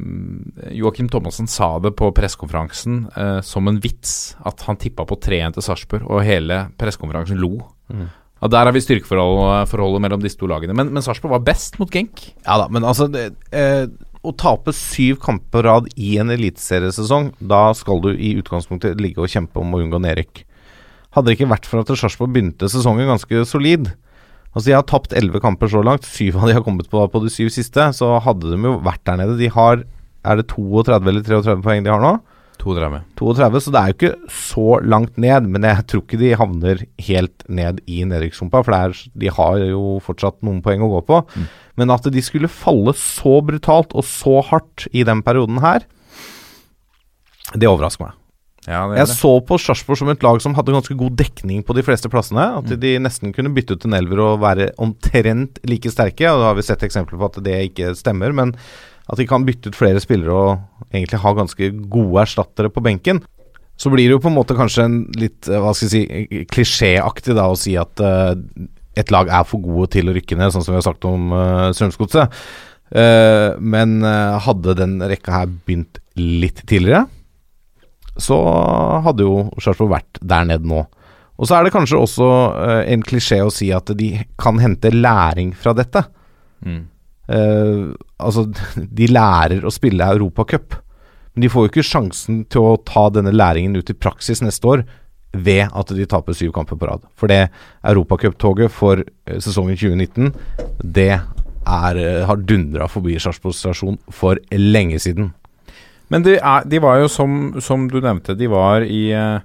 Joakim Thomassen sa det på pressekonferansen uh, som en vits at han tippa på 3-1 til Sarpsborg, og hele pressekonferansen lo. Mm. Ja, Der har vi styrkeforholdet mellom disse to lagene. Men, men Sarpsborg var best mot Genk. Ja da, men altså det, eh, Å tape syv kamper på rad i en eliteseriesesong, da skal du i utgangspunktet ligge og kjempe om å unngå nedrykk. Hadde det ikke vært for at Sarpsborg begynte sesongen ganske solid Altså De har tapt elleve kamper så langt, syv av de har kommet på, på de syv siste. Så hadde de jo vært der nede. De har Er det 32 eller 33 poeng de har nå? 32. 32, så det er jo ikke så langt ned, men jeg tror ikke de havner helt ned i nedrykkssumpa, for er, de har jo fortsatt noen poeng å gå på. Mm. Men at de skulle falle så brutalt og så hardt i den perioden her, det overrasker meg. Ja, det er Jeg det. så på Sarpsborg som et lag som hadde ganske god dekning på de fleste plassene. At Mm. de nesten kunne bytte ut en elver og være omtrent like sterke. Og da har vi sett eksempler på at det ikke stemmer, men at de kan bytte ut flere spillere og egentlig ha ganske gode erstattere på benken. Så blir det jo på en måte kanskje en litt eh, hva skal jeg si, klisjéaktig da å si at uh, et lag er for gode til å rykke ned, sånn som vi har sagt om uh, Strømsgodset. Uh, men eh, hadde den rekka her begynt litt tidligere, så hadde jo Sarpsborg vært der nede nå. Og så er det kanskje også uh, en klisjé å si at de kan hente læring fra dette. Mm. Uh, altså, (laughs) de lærer å spille Europacup, men de får jo ikke sjansen til å ta denne læringen ut i praksis neste år ved at de taper syv kamper på rad. For det Europacuptoget for eh, sesongen 2019, det er, har dundra forbi Sarpsborg stasjon for lenge siden. Men de, er, de var jo, som, som du nevnte, de var i eh,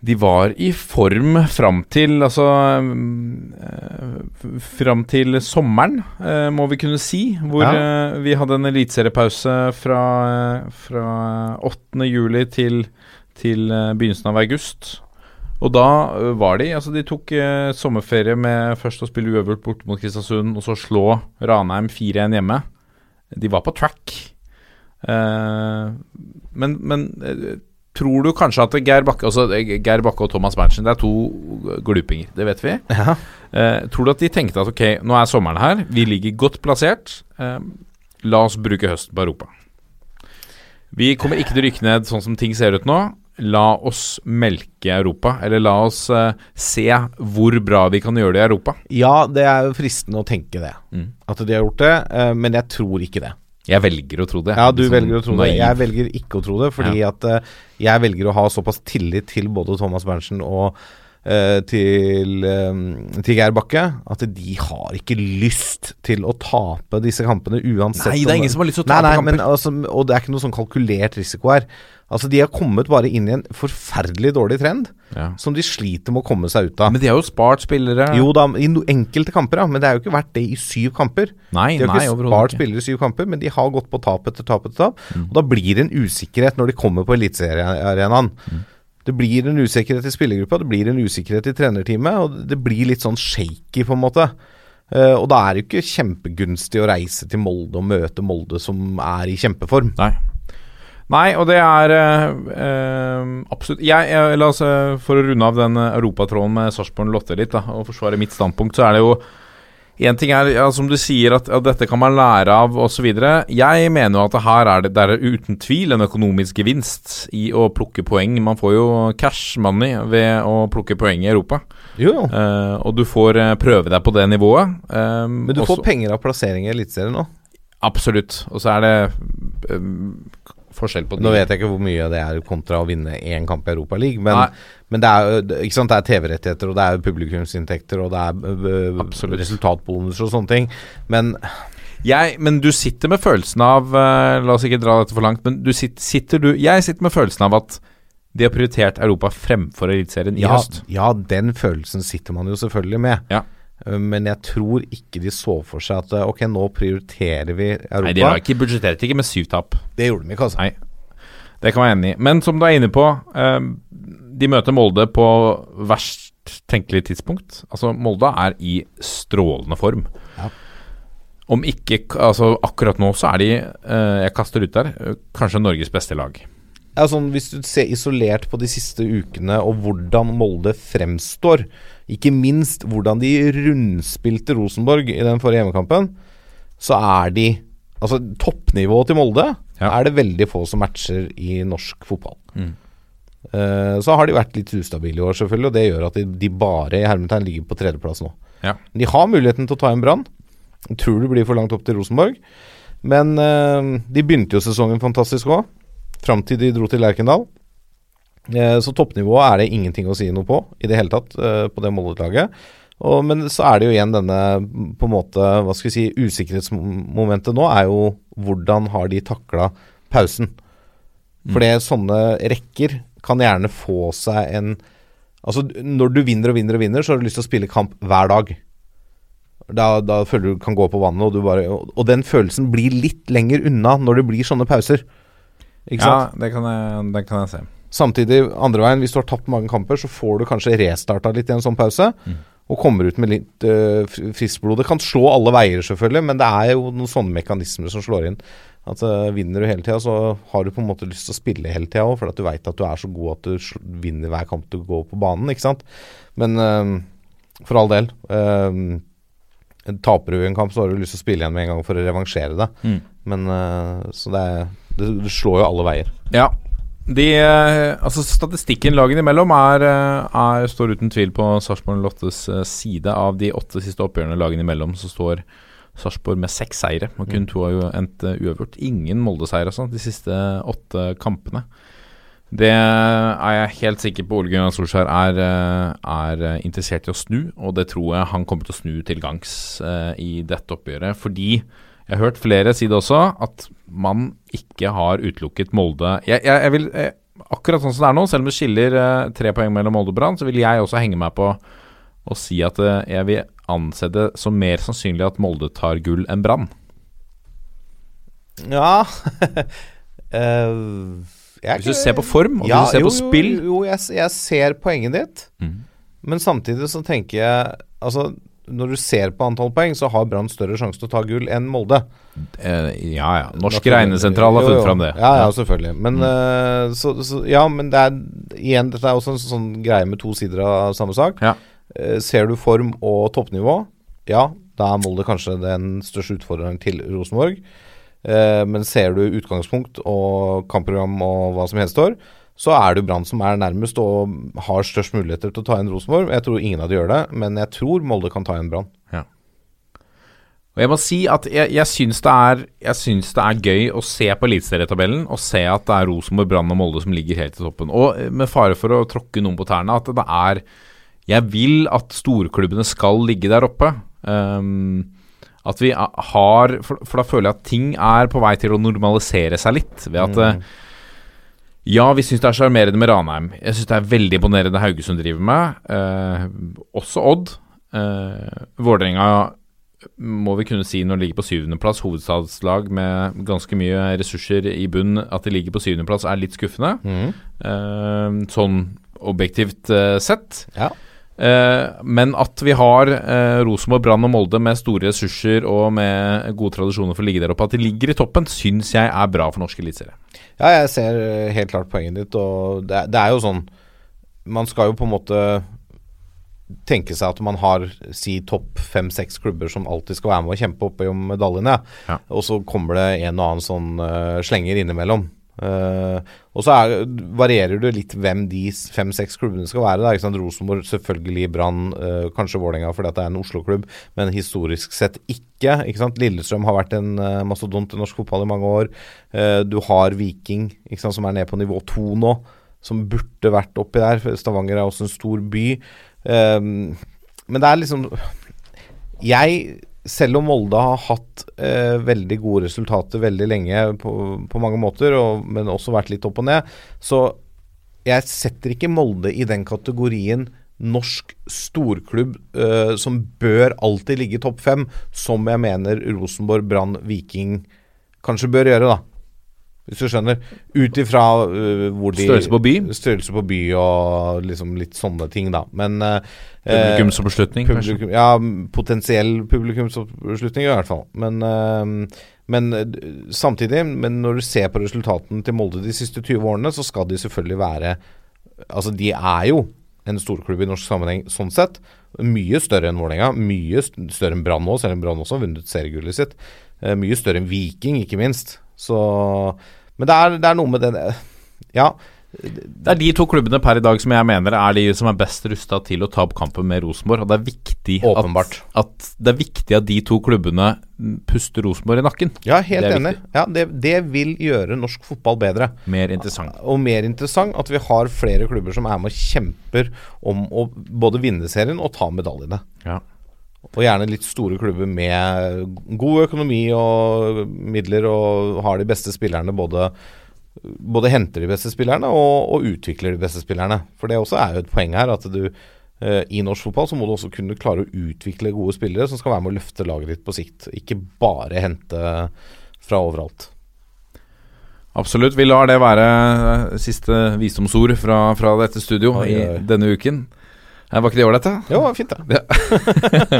De var i form fram til Altså eh, Fram til sommeren, eh, må vi kunne si. Hvor ja. vi hadde en eliteseriepause fra, fra 8. juli til, til begynnelsen av august. Og da var de Altså, de tok sommerferie med først å spille uøvert borte mot Kristiansund, og så slå Ranheim 4-1 hjemme. De var på track. Eh, men, men eh, tror du kanskje at Geir Bakke altså, eh, Geir Bakke og Thomas Berntsen Det er to glupinger, det vet vi. Ja. Eh, tror du at de tenkte at ok, nå er sommeren her, vi ligger godt plassert. Eh, la oss bruke høsten på Europa. Vi kommer ikke til å rykke ned sånn som ting ser ut nå. La oss melke Europa, eller la oss eh, se hvor bra vi kan gjøre det i Europa. Ja, det er jo fristende å tenke det. Mm. At de har gjort det, men jeg tror ikke det. Jeg velger å tro det. Ja, du sånn velger å tro det. Jeg velger ikke å tro det, fordi at uh, jeg velger å ha såpass tillit til både Thomas Berntsen og eh, til, eh, til Geir Bakke at de har ikke lyst til å tape disse kampene uansett. Nei, det er ingen som har lyst til å Nei, tape nei, kamper. Men, altså, og det er ikke noe sånn kalkulert risiko her. Altså, De har kommet bare inn i en forferdelig dårlig trend Ja. som de sliter med å komme seg ut av. Men de har jo spart spillere. Jo da, i enkelte kamper, ja, men det har jo ikke vært det i syv kamper. Nei, De har nei, ikke spart ikke. spillere i syv kamper, men de har gått på tap etter tap etter tap. Og da blir det en usikkerhet når de kommer på eliteseriearenaen. Det blir en usikkerhet i spillergruppa, det blir en usikkerhet i trenerteamet, og det blir litt sånn shaky, på en måte. Uh, og da er det jo ikke kjempegunstig å reise til Molde og møte Molde, som er i kjempeform. Nei. Nei, og det er eh, absolutt jeg, jeg, La oss, eh, For å runde av den europatråden med Sarpsborg Lotte litt, da, og forsvare mitt standpunkt, så er det jo Én ting er, ja, som du sier, at, at dette kan man lære av osv. Jeg mener jo at det her er det, det er uten tvil en økonomisk gevinst i å plukke poeng. Man får jo cash money ved å plukke poeng i Europa. Jo, jo. Eh, og du får prøve deg på det nivået. Um, Men du også- får penger av plassering i Eliteserien nå. Absolutt. Og så er det eh, forskjell på Nå vet jeg ikke hvor mye det er kontra å vinne én kamp i Europaligaen, men, Nei. men det er det- er TV-rettigheter, og det er publikumsinntekter, og det er ø, ø, Absolutt. resultatbonuser og sånne ting. Men Jeg, men du sitter med følelsen av eh, La oss ikke dra dette for langt, men du sitter, sitter du Jeg sitter med følelsen av at de har prioritert Europa fremfor Eliteserien i Ja, høst. ja, den følelsen sitter man jo selvfølgelig med. Ja. Eh, Men jeg tror ikke de så for seg at eh, ok, nå prioriterer vi Europa. Nei, de har ikke budsjettert ikke med syv tap. Det gjorde de ikke, altså. Nei. Det kan jeg være enig i. Men som du er inne på, eh, de møter Molde på verst tenkelig tidspunkt. Altså, Molde er i strålende form. Ja. Om ikke Altså, akkurat nå så er de, jeg kaster ut der, kanskje Norges beste lag. Ja, sånn, hvis du ser isolert på de siste ukene og hvordan Molde fremstår, ikke minst hvordan de rundspilte Rosenborg i den forrige hjemmekampen, så er de Altså, toppnivået til Molde Ja. er det veldig få som matcher i norsk fotball. Mm. Eh, så har de vært litt ustabile i år, selvfølgelig, og det gjør at de, de bare i hermetegn ligger på tredjeplass nå. Ja. De har muligheten til å ta en brann. Tror det blir for langt opp til Rosenborg. Men eh, de begynte jo sesongen fantastisk òg, fram til de dro til Lerkendal. Eh, så toppnivået er det ingenting å si noe på i det hele tatt, eh, på det Molde-laget. Men så er det jo igjen denne på en måte, hva skal vi si, usikkerhetsmomentet nå er jo hvordan har de takla pausen. For det sånne rekker kan gjerne få seg en Altså når du vinner og vinner og vinner, så har du lyst til å spille kamp hver dag. Da, da føler du kan gå på vannet, og du bare Og, den følelsen blir litt lenger unna når det blir sånne pauser. Ikke sant? Ja, det det kan jeg se. Samtidig, andre veien, hvis du har tapt mange kamper, så får du kanskje restarta litt i en sånn pause. Og kommer ut med litt uh, friskt blod. Det kan slå alle veier, selvfølgelig, men det er jo noen sånne mekanismer som slår inn. At uh, Vinner du hele tida, så har du på en måte lyst til å spille hele tida òg, for at du veit at du er så god at du vinner hver kamp du går på banen, ikke sant. Men uh, for all del. Uh, taper du en kamp, så har du lyst til å spille igjen med en gang for å revansjere det. Mm. Men Så det, er, det, det slår jo alle veier. Ja. De, eh, altså Statistikken lagene imellom er, eh, er, står uten tvil på Sarpsborg Lottes eh, side. Av de åtte siste oppgjørene lagene imellom, så står Sarpsborg med seks seire. Og kun to har jo endt uavgjort. Ingen Molde-seier altså, de siste åtte kampene. Det er jeg helt sikker på Ole Gunnar Solskjær er, er interessert i å snu, og det tror jeg han kommer til å snu til gangs i dette oppgjøret. Fordi jeg har hørt flere si det også, at man ikke har utelukket Molde. Jeg, jeg, jeg vil, eh, akkurat sånn som det er nå, selv om det skiller eh, tre poeng mellom Molde og Brann, så vil jeg også henge meg på å si at eh, jeg vil anse det som mer sannsynlig at Molde tar gull enn Brann. Ja (laughs) uh, Hvis du ser på form, og Ja, hvis du ser jo, på spill Jo, jo jeg, jeg ser poenget ditt. mm. Men samtidig så tenker jeg Altså, når du ser på antall poeng, så har Brann større sjanse til å ta gull enn Molde. eh, Ja ja, Norsk regnesentral har funnet fram det. Ja, ja, selvfølgelig. Men eh, så, så, Ja, men det er igjen Dette er også en sånn greie med to sider av samme sak. Ja. Eh, ser du form og toppnivå, ja, da er Molde kanskje den største utfordreren til Rosenborg. Men ser du utgangspunkt og kampprogram og hva som gjenstår, så er det jo Brann som er nærmest og har størst muligheter til å ta igjen Rosenborg. Jeg tror ingen av de gjør det, men jeg tror Molde kan ta igjen Brann. Og jeg må si at jeg, jeg, syns det er, jeg syns det er gøy å se på eliteserietabellen og se at det er Rosenborg, Brann og Molde som ligger helt i toppen. Og eh, med fare for å tråkke noen på tærne, at det er Jeg vil at storklubbene skal ligge der oppe. Um, at vi har for, for da føler jeg at ting er på vei til å normalisere seg litt. Ved at eh, ja, vi syns det er sjarmerende med Ranheim. Jeg syns det er veldig imponerende Haugesund driver med. Eh, også Odd. Eh, Vålerenga må vi kunne si når de ligger på syvendeplass, hovedstadslag med ganske mye ressurser i bunn, at de ligger på syvendeplass er litt skuffende. Eh, sånn objektivt eh, sett. Ja. Eh, men at vi har eh, Rosenborg, Brann og Molde med store ressurser og med gode tradisjoner for å ligge der oppe, at de ligger i toppen, syns jeg er bra for norsk eliteserie. Ja, jeg ser eh, helt klart poenget ditt, og det, det er jo sånn Man skal jo på en måte tenke seg at man har si topp fem-seks klubber som alltid skal være med og kjempe oppe om medaljene, Ja. og så kommer det en og annen sånn uh, slenger innimellom. Eh, og så er, varierer det litt hvem de fem-seks klubbene skal være. Da, ikke sant? Rosenborg, selvfølgelig Brann, uh, kanskje Vålerenga fordi det er en Oslo-klubb, men historisk sett ikke. ikke sant? Lillestrøm har vært en uh, mastodont i norsk fotball i mange år. Du har Viking, ikke sant, som er nede på nivå to nå, som burde vært oppi der. Stavanger er også en stor by. Men det er liksom Jeg selv om Molde har hatt eh, veldig gode resultater veldig lenge på, på mange måter, og, men også vært litt opp og ned, så jeg setter ikke Molde i den kategorien norsk storklubb eh, som bør alltid ligge i topp fem, som jeg mener Rosenborg, Brann, Viking kanskje bør gjøre, da. Hvis du skjønner. Ut ifra uh, hvor de Størrelse på by? Størrelse på by og liksom litt sånne ting, da. Men uh, Publikumsoppslutning, kanskje? publikum, Ja, potensiell publikumsoppslutning i hvert fall. Men, uh, men samtidig, men når du ser på resultatene til Molde de siste 20 årene, så skal de selvfølgelig være Altså, de er jo en storklubb i norsk sammenheng sånn sett. Mye større enn Vålerenga. Mye større enn Brann nå, selv om Brann også har vunnet seriegullet sitt. Eh, mye større enn Viking, ikke minst. Så Men det er, det er noe med det Ja. Det er de to klubbene per i dag som jeg mener er de som er best rusta til å ta opp kampen med Rosenborg. Og det er viktig At, at det er viktig at de to klubbene puster Rosenborg i nakken. Ja, helt enig. Ja, det, det vil gjøre norsk fotball bedre. Mer interessant. Og mer interessant at vi har flere klubber som er med og kjemper om å både vinne serien og ta medaljene. Ja. Og gjerne litt store klubber med god økonomi og midler og har de beste spillerne både både henter de beste spillerne og, og utvikler de beste spillerne. For det også er jo et poeng her at du eh, i norsk fotball så må du også kunne klare å utvikle gode spillere som skal være med å løfte laget ditt på sikt. Ikke bare hente fra overalt. Absolutt. Vi lar det være siste visdomsord fra, fra dette studio Oi, oi. i denne uken. Var ikke det ålreit, da? Jo, fint det.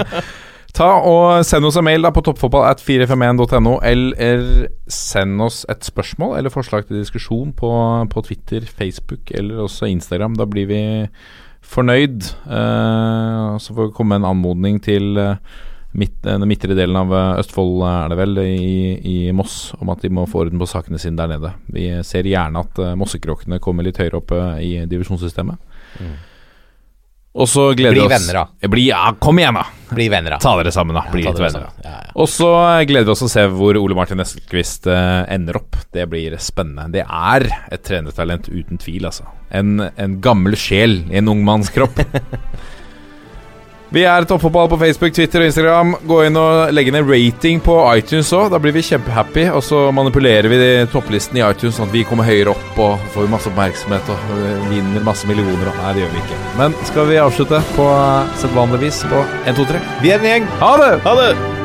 (laughs) Ta og Send oss en mail da på toppfotball at 451.no, eller send oss et spørsmål eller forslag til diskusjon på, på Twitter, Facebook eller også Instagram. Da blir vi fornøyd. Eh, så får vi komme med en anmodning til eh, midt, den midtre delen av eh, Østfold, er det vel, i, i Moss, om at de må få orden på sakene sine der nede. Vi ser gjerne at uh, Mossekråkene kommer litt høyere oppe i divisjonssystemet. Og så gleder Bli vi oss venner, da. Bli, ja, kom igjen, da! Bli venner, da. Ta dere sammen, da. Bli ja, litt venner. Ja, ja. Og så gleder vi oss å se hvor Ole Martin Nestelquist eh, ender opp. Det blir spennende. Det er et trenertalent uten tvil, altså. En, en gammel sjel i en ung manns kropp. (laughs) vi er Toppfotball på Facebook, Twitter og Instagram. Gå inn og legge ned rating på iTunes òg. Da blir vi kjempehappy. Og så manipulerer vi topplisten i iTunes sånn at vi kommer høyere opp og får masse oppmerksomhet og øh, vinner masse millioner. Nei, det gjør vi ikke. Men skal vi avslutte på sedvanlig vis på 1, 2, 3? Vi er en gjeng. Ha det! Ha det!